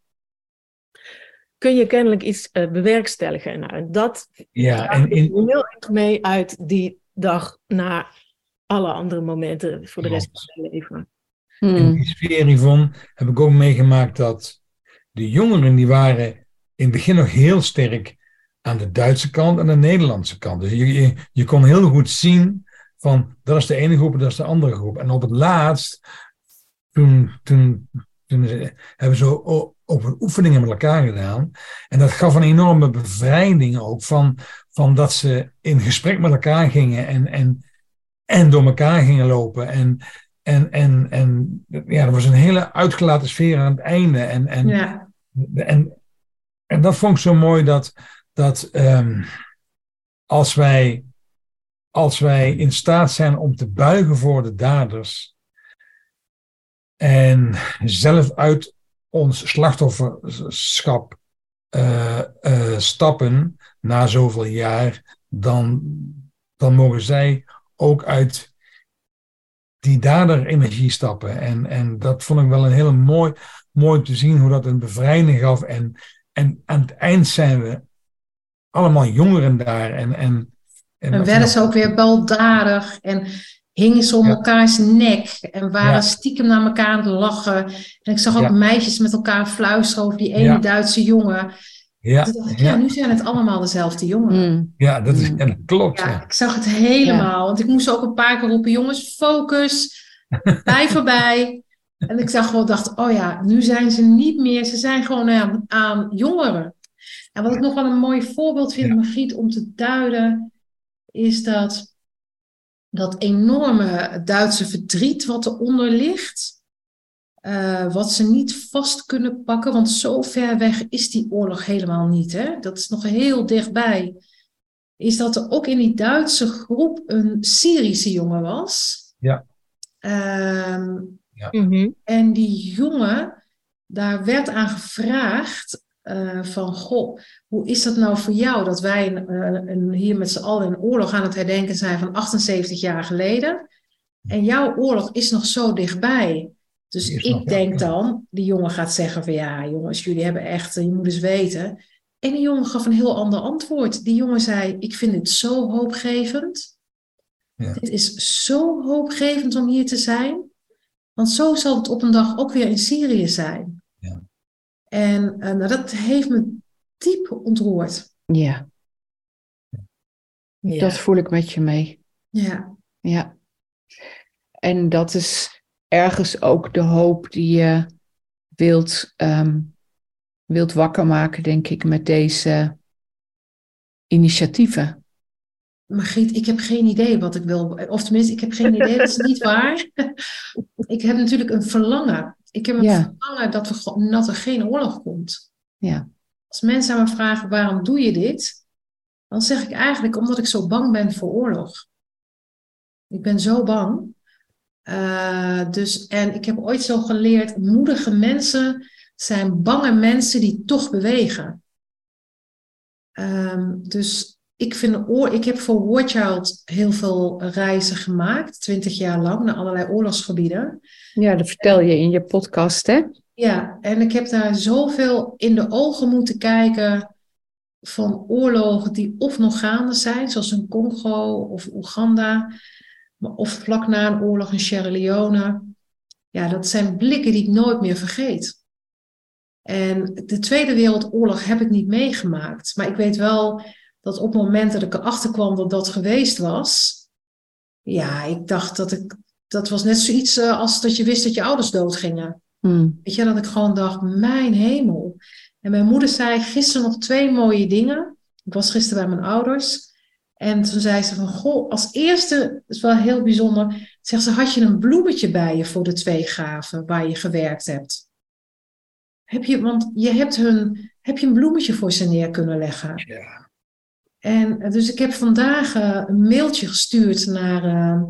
kun je kennelijk iets eh, bewerkstelligen. Nou, en dat Ja, en in, heel erg mee uit die dag naar alle andere momenten voor de rest van zijn leven. in Hmm. die sfeer, Yvonne, heb ik ook meegemaakt dat de jongeren die waren in het begin nog heel sterk aan de Duitse kant en de Nederlandse kant. Dus je, je, je kon heel goed zien van dat is de ene groep en dat is de andere groep. En op het laatst, toen, toen, toen hebben ze ook oefeningen met elkaar gedaan. En dat gaf een enorme bevrijding ook van, van dat ze in gesprek met elkaar gingen en, en, en door elkaar gingen lopen. En, en, en, en ja, er was een hele uitgelaten sfeer aan het einde. En, en, Ja, en, en dat vond ik zo mooi dat, dat ehm, als, wij, als wij in staat zijn om te buigen voor de daders en zelf uit ons slachtofferschap eh, eh, stappen na zoveel jaar, dan, dan mogen zij ook uit die daderenergie stappen. En, en dat vond ik wel een hele mooi, mooi te zien hoe dat een bevrijding gaf. En, en aan het eind zijn we allemaal jongeren daar. En, en, en werden ze ook weer baldadig en hingen ze om Ja. elkaars nek en waren Ja. stiekem naar elkaar aan het lachen. En ik zag ook Ja. meisjes met elkaar fluisteren over die ene Ja. Duitse jongen. Ja, dacht ik, ja, ja, nu zijn het allemaal dezelfde jongeren. Hmm. ja, dat, is, Mm. dat klopt. Ja, Ja. ik zag het helemaal. Want ik moest ook een paar keer roepen, jongens, focus, blijf erbij. En ik zag wel, dacht, oh ja, nu zijn ze niet meer, ze zijn gewoon aan, aan jongeren. En wat ik nog wel een mooi voorbeeld vind, Ja. Margriet, om te duiden, is dat dat enorme Duitse verdriet wat eronder ligt, eh, wat ze niet vast kunnen pakken, want zo ver weg is die oorlog helemaal niet. Hè? Dat is nog heel dichtbij is dat er ook in die Duitse groep een Syrische jongen was. Ja. Mhm. en die jongen, daar werd aan gevraagd eh, van, goh, hoe is dat nou voor jou dat wij een, eh, een- hier met z'n allen een oorlog aan het herdenken zijn van 78 jaar geleden. En jouw oorlog is nog zo dichtbij. Dus ik nog, ja. denk dan, die jongen gaat zeggen van ja, jongens, jullie hebben echt, je moet eens weten. En die jongen gaf een heel ander antwoord. Die jongen zei, ik vind dit zo hoopgevend. Ja. Dit is zo hoopgevend om hier te zijn. Want zo zal het op een dag ook weer in Syrië zijn. Ja. En eh, nou, dat heeft me diep ontroerd. Ja, Ja. dat voel ik met je mee. Ja, Ja. En dat is ergens ook de hoop die je wilt, ehm, wilt wakker maken, denk ik, met deze initiatieven. Margriet, ik heb geen idee wat ik wil. Of tenminste, ik heb geen idee, dat is niet waar. ik heb natuurlijk een verlangen. Ik heb een Ja. verlangen dat, we, gewoon- dat er geen oorlog komt. Ja. Als mensen aan me vragen, waarom doe je dit? Dan zeg ik eigenlijk omdat ik zo bang ben voor oorlog. Ik ben zo bang. Eh, dus, en ik heb ooit zo geleerd, moedige mensen zijn bange mensen die toch bewegen. Ehm, dus ik, vind ik heb voor War Child heel veel reizen gemaakt, twintig jaar lang, naar allerlei oorlogsgebieden. ja, dat vertel je in je podcast, hè? Ja, en ik heb daar zoveel in de ogen moeten kijken van oorlogen die of nog gaande zijn, zoals in Congo of Oeganda, of vlak na een oorlog in Sierra Leone. Ja, dat zijn blikken die ik nooit meer vergeet. En de Tweede Wereldoorlog heb ik niet meegemaakt, maar ik weet wel dat op het moment dat ik erachter kwam dat dat geweest was, ja, ik dacht dat ik, dat was net zoiets eh, als dat je wist dat je ouders doodgingen. Hmm. Weet je, dat ik gewoon dacht, mijn hemel. En mijn moeder zei gisteren nog twee mooie dingen. Ik was gisteren bij mijn ouders. En toen zei ze van, goh, als eerste, dat is wel heel bijzonder, zegt ze, had je een bloemetje bij je voor de twee gaven waar je gewerkt hebt? Heb je, want je hebt hun, heb je een bloemetje voor ze neer kunnen leggen? Ja. En dus ik heb vandaag eh, een mailtje gestuurd naar, eh,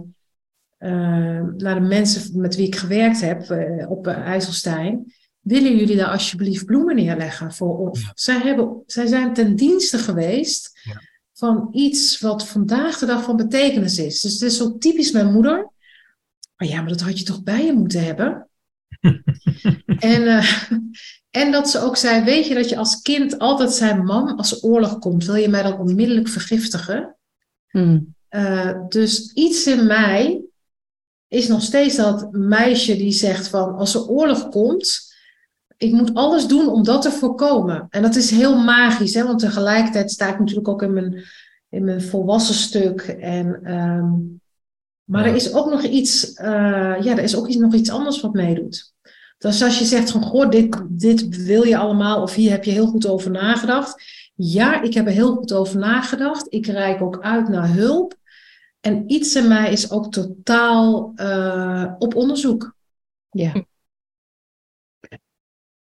eh, naar de mensen met wie ik gewerkt heb eh, op IJsselstein. willen jullie daar alsjeblieft bloemen neerleggen voor ons? Zij, hebben, zij zijn ten dienste geweest Ja. van iets wat vandaag de dag van betekenis is. Dus het is zo typisch mijn moeder. Maar ja, maar dat had je toch bij je moeten hebben? en, en dat ze ook zei, weet je dat je als kind altijd zei, mam, als er oorlog komt, wil je mij dan onmiddellijk vergiftigen? Hmm. Uh, dus iets in mij is nog steeds dat meisje die zegt van als er oorlog komt, ik moet alles doen om dat te voorkomen. En dat is heel magisch, hè? want tegelijkertijd sta ik natuurlijk ook in mijn, in mijn volwassen stuk. En, um, maar Ja. er is ook nog iets, uh, ja, er is ook iets, nog iets anders wat meedoet. Dus als je zegt van, goh, dit, dit wil je allemaal, of hier heb je heel goed over nagedacht. Ja, ik heb er heel goed over nagedacht. Ik reik ook uit naar hulp. En iets in mij is ook totaal uh, op onderzoek. Ja.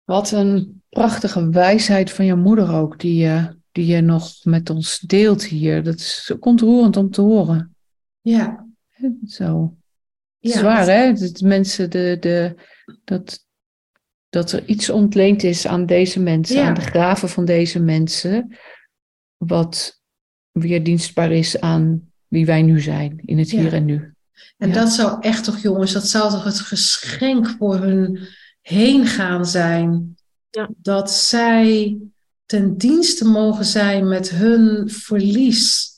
Wat een prachtige wijsheid van je moeder ook, die je, die je nog met ons deelt hier. Dat is zo ontroerend om te horen. Ja. Zo. Ja, Zwaar, hè? Dat mensen de, de, dat, dat er iets ontleend is aan deze mensen, Ja. aan de graven van deze mensen, wat weer dienstbaar is aan wie wij nu zijn, in het Ja. hier en nu. En Ja. dat zou echt toch, jongens, dat zou toch het geschenk voor hun heen gaan zijn. Ja. Dat zij ten dienste mogen zijn met hun verlies.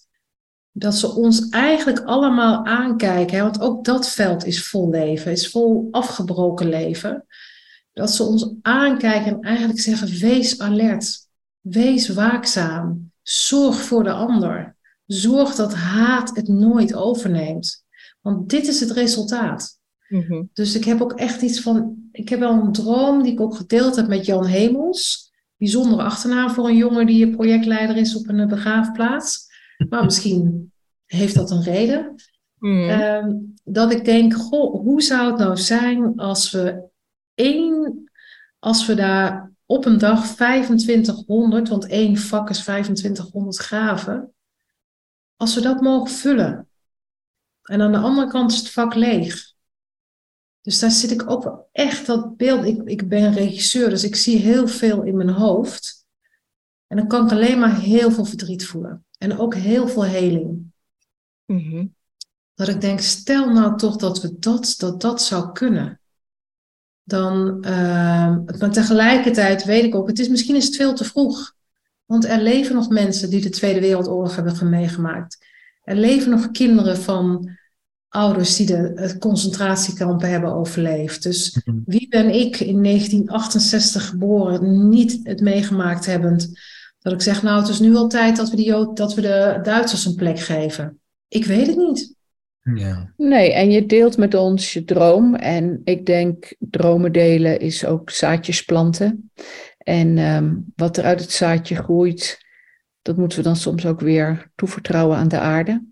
Dat ze ons eigenlijk allemaal aankijken. Hè? Want ook dat veld is vol leven, is vol afgebroken leven. Dat ze ons aankijken en eigenlijk zeggen: wees alert, wees waakzaam, zorg voor de ander. Zorg dat haat het nooit overneemt. Want dit is het resultaat. Mhm. Dus ik heb ook echt iets van. Ik heb wel een droom die ik ook gedeeld heb met Jan Hemels. Bijzondere achternaam voor een jongen die projectleider is op een begraafplaats. Maar misschien heeft dat een reden. Mhm. Ehm, dat ik denk, goh, hoe zou het nou zijn als we één, als we daar op een dag 2500, want één vak is 2500 graven, als we dat mogen vullen. En aan de andere kant is het vak leeg. Dus daar zit ik ook wel echt dat beeld. Ik, ik ben regisseur, dus ik zie heel veel in mijn hoofd. En dan kan ik alleen maar heel veel verdriet voelen. En ook heel veel heling. Mhm. Dat ik denk, stel nou toch dat we dat, dat, dat zou kunnen. Dan, uh, maar tegelijkertijd weet ik ook, het is misschien is het veel te vroeg. Want er leven nog mensen die de Tweede Wereldoorlog hebben meegemaakt. Er leven nog kinderen van ouders die de, de concentratiekampen hebben overleefd. Dus Mhm. wie ben ik in 1968 geboren, niet het meegemaakt hebbend, dat ik zeg, nou het is nu al tijd dat we, die, Jood- dat we de Duitsers een plek geven. Ik weet het niet. Ja. Nee, en je deelt met ons je droom. En ik denk, dromen delen is ook zaadjes planten. En ehm, wat er uit het zaadje groeit, dat moeten we dan soms ook weer toevertrouwen aan de aarde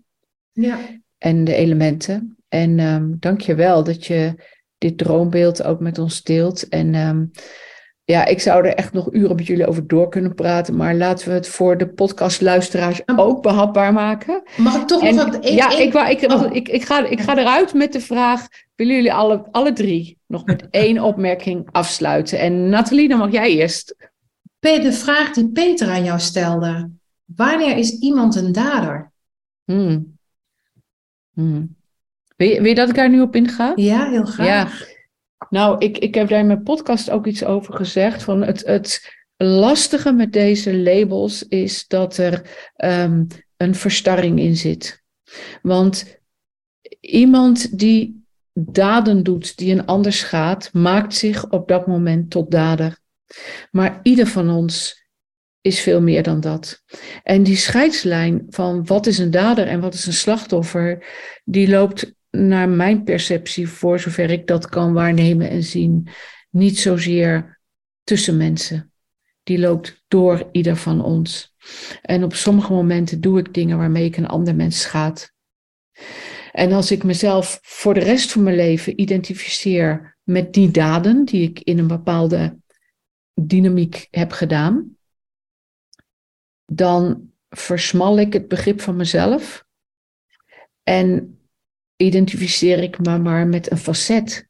Ja, en de elementen. En ehm dank je wel dat je dit droombeeld ook met ons deelt. En ehm, ja, ik zou er echt nog uren met jullie over door kunnen praten. Maar laten we het voor de podcastluisteraars ook behapbaar maken. mag ik toch En, nog wat... één- ja, ik, ik, Oh. ik, ik, ga, ik ga eruit met de vraag: willen jullie alle, alle drie nog met één opmerking afsluiten? En Nathalie, dan mag jij eerst. De vraag die Peter aan jou stelde. Wanneer is iemand een dader? Hmm. Hmm. Wil, je, wil je dat ik daar nu op inga? Ja, heel graag. Ja. Nou, ik, ik heb daar in mijn podcast ook iets over gezegd. Van het, het lastige met deze labels is dat er ehm, een verstarring in zit. Want iemand die daden doet die een ander schaadt, maakt zich op dat moment tot dader. Maar ieder van ons is veel meer dan dat. En die scheidslijn van wat is een dader en wat is een slachtoffer, die loopt naar mijn perceptie, voor zover ik dat kan waarnemen en zien, niet zozeer tussen mensen. Die loopt door ieder van ons. En op sommige momenten doe ik dingen waarmee ik een ander mens schaad. En als ik mezelf voor de rest van mijn leven identificeer met die daden die ik in een bepaalde dynamiek heb gedaan, dan versmal ik het begrip van mezelf en identificeer ik me maar met een facet.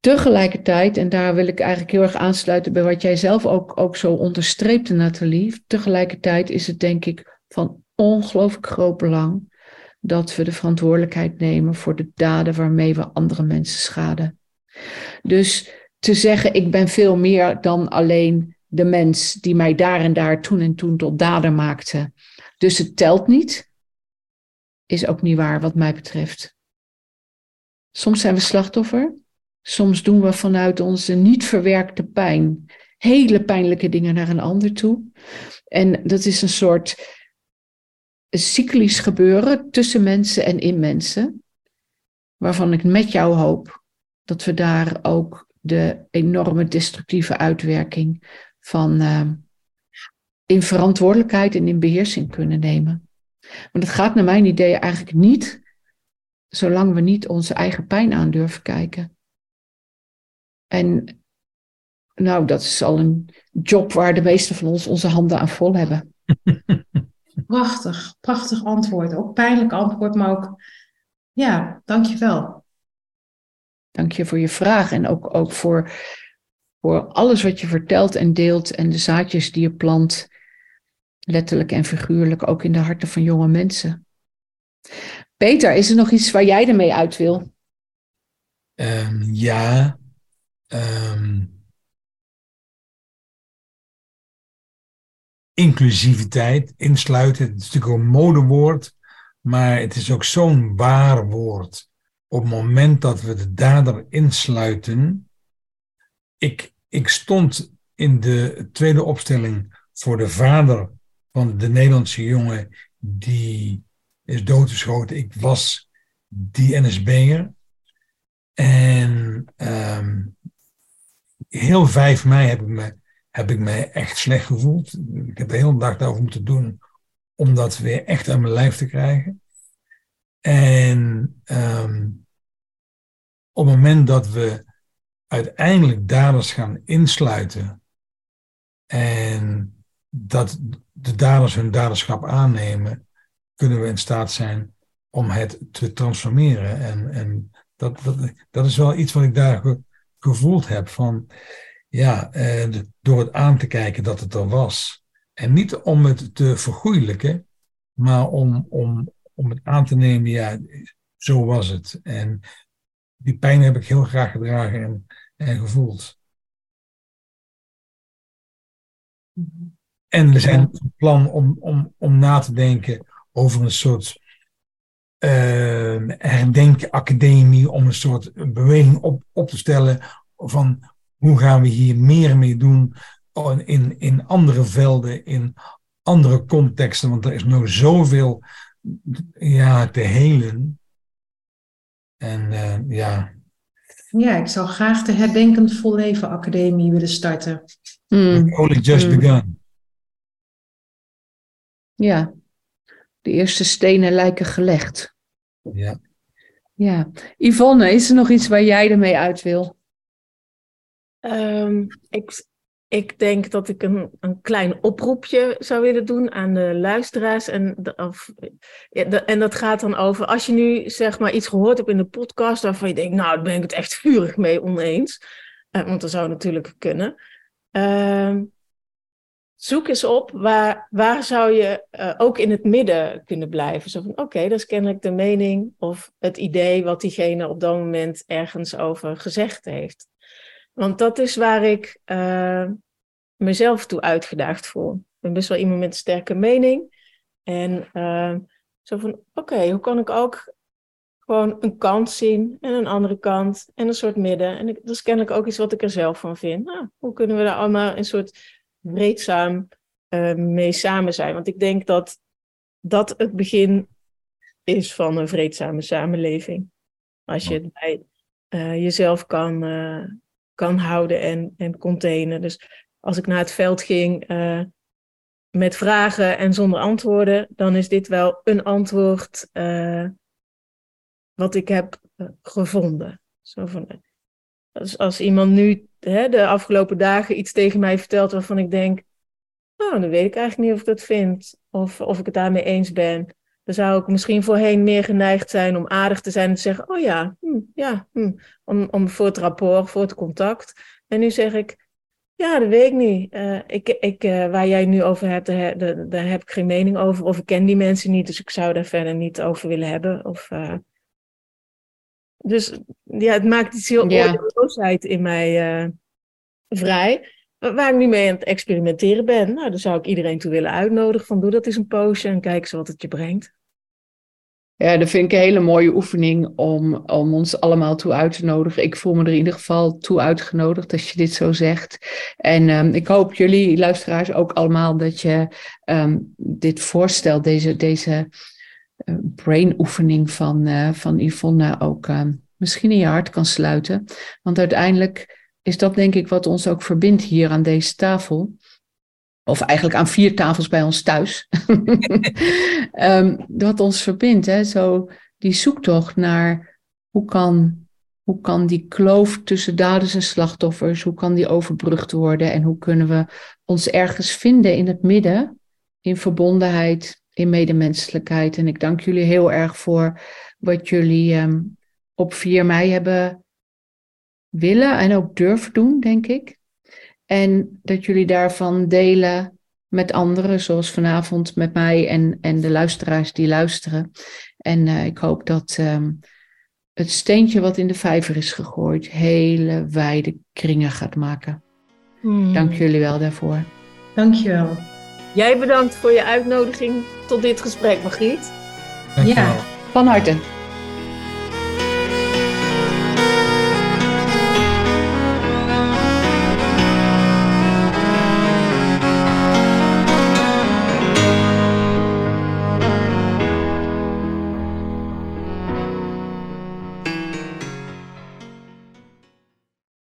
Tegelijkertijd, en daar wil ik eigenlijk heel erg aansluiten bij wat jij zelf ook, ook zo onderstreepte, Nathalie. Tegelijkertijd is het denk ik van ongelooflijk groot belang dat we de verantwoordelijkheid nemen voor de daden waarmee we andere mensen schaden. Dus te zeggen, ik ben veel meer dan alleen de mens die mij daar en daar toen en toen tot dader maakte. Dus het telt niet, is ook niet waar wat mij betreft. Soms zijn we slachtoffer, soms doen we vanuit onze niet verwerkte pijn hele pijnlijke dingen naar een ander toe. En dat is een soort cyclisch gebeuren tussen mensen en in mensen, waarvan ik met jou hoop dat we daar ook de enorme destructieve uitwerking van uh, in verantwoordelijkheid en in beheersing kunnen nemen. Want het gaat naar mijn idee eigenlijk niet zolang we niet onze eigen pijn aan durven kijken. En nou, dat is al een job waar de meeste van ons onze handen aan vol hebben. Prachtig, prachtig antwoord. Ook pijnlijk antwoord, maar ook, ja, dankjewel. Dank je voor je vraag en ook, ook voor, voor alles wat je vertelt en deelt en de zaadjes die je plant, letterlijk en figuurlijk, ook in de harten van jonge mensen. Peter, is er nog iets waar jij ermee uit wil? Um, ja. Um, inclusiviteit, insluiten. Het is natuurlijk een modewoord, maar het is ook zo'n waar woord. Op het moment dat we de dader insluiten. Ik, ik stond in de tweede opstelling voor de vader van de Nederlandse jongen die is doodgeschoten. Ik was die NSB'er. En um, heel 5 mei heb ik me heb ik mij echt slecht gevoeld. Ik heb de hele dag daarover moeten doen om dat weer echt aan mijn lijf te krijgen. En um, op het moment dat we uiteindelijk daders gaan insluiten en dat de daders hun daderschap aannemen, kunnen we in staat zijn om het te transformeren. En, en dat, dat, dat is wel iets wat ik daar gevoeld heb van ja, eh, door het aan te kijken dat het er was. En niet om het te vergoeilijken, maar om, om, om het aan te nemen, ja, zo was het. En die pijn heb ik heel graag gedragen en, en gevoeld. En we zijn van plan om, om, om na te denken over een soort uh, herdenkacademie, om een soort beweging op, op te stellen van hoe gaan we hier meer mee doen in, in andere velden, in andere contexten? Want er is nog zoveel ja, te helen. En uh, ja. Ja, ik zou graag de Herdenkend Vol Leven Academie willen starten. Mm. Only just mm. begun. Ja, de eerste stenen lijken gelegd. Ja. Ja. Yvonne, is er nog iets waar jij ermee uit wil? Um, ik, ik denk dat ik een, een klein oproepje zou willen doen aan de luisteraars. En, de, of, ja, de, en dat gaat dan over, als je nu zeg maar iets gehoord hebt in de podcast waarvan je denkt, nou, daar ben ik het echt vurig mee oneens. Uh, want dat zou natuurlijk kunnen. Uh, zoek eens op waar, waar zou je uh, ook in het midden kunnen blijven. Zo van, oké, dat is kennelijk de mening of het idee wat diegene op dat moment ergens over gezegd heeft. Want dat is waar ik uh, mezelf toe uitgedaagd voel. Ik ben best wel iemand met een sterke mening. En uh, zo van, oké, hoe kan ik ook gewoon een kant zien en een andere kant en een soort midden. En dat is kennelijk ook iets wat ik er zelf van vind. Nou, hoe kunnen we daar allemaal een soort breedzaam uh, mee samen zijn? Want ik denk dat dat het begin is van een vreedzame samenleving. Als je het bij jezelf kan kan houden en, en containen. Dus als ik naar het veld ging met vragen en zonder antwoorden, dan is dit wel een antwoord wat ik heb gevonden. Zo van, als, als iemand nu hè, de afgelopen dagen iets tegen mij vertelt waarvan ik denk, oh, dan weet ik eigenlijk niet of ik dat vind of of ik het daarmee eens ben. Dan zou ik misschien voorheen meer geneigd zijn om aardig te zijn en te zeggen: Oh ja, hm, ja, hm, om, om voor het rapport, voor het contact. En nu zeg ik: Ja, dat weet ik niet. Uh, ik, ik, uh, waar jij nu over hebt, daar, heb ik geen mening over. Of ik ken die mensen niet, dus ik zou daar verder niet over willen hebben. Of, uh... Dus ja, het maakt iets heel ja. oordeelloosheid in mij vrij. Waar ik nu mee aan het experimenteren ben. Nou, daar zou ik iedereen toe willen uitnodigen. Van doe dat eens een poosje en kijk eens wat het je brengt. Ja, dat vind ik een hele mooie oefening om, om ons allemaal toe uit te nodigen. Ik voel me er in ieder geval toe uitgenodigd als je dit zo zegt. En um, ik hoop jullie luisteraars ook allemaal dat je um, dit voorstel, deze, deze uh, brainoefening van, uh, van Yvonne ook uh, misschien in je hart kan sluiten. Want uiteindelijk is dat denk ik wat ons ook verbindt hier aan deze tafel. Of eigenlijk aan vier tafels bij ons thuis. um, wat ons verbindt, hè? Zo die zoektocht naar hoe kan, hoe kan die kloof tussen daders en slachtoffers, hoe kan die overbrugd worden en hoe kunnen we ons ergens vinden in het midden, in verbondenheid, in medemenselijkheid. En ik dank jullie heel erg voor wat jullie um, op 4 mei hebben willen en ook durven doen, denk ik. En dat jullie daarvan delen met anderen, zoals vanavond met mij en, en de luisteraars die luisteren. En uh, ik hoop dat um, het steentje wat in de vijver is gegooid, hele wijde kringen gaat maken. Hmm. Dank jullie wel daarvoor. Dank je wel. Jij bedankt voor je uitnodiging tot dit gesprek, Margriet. Ja, van harte.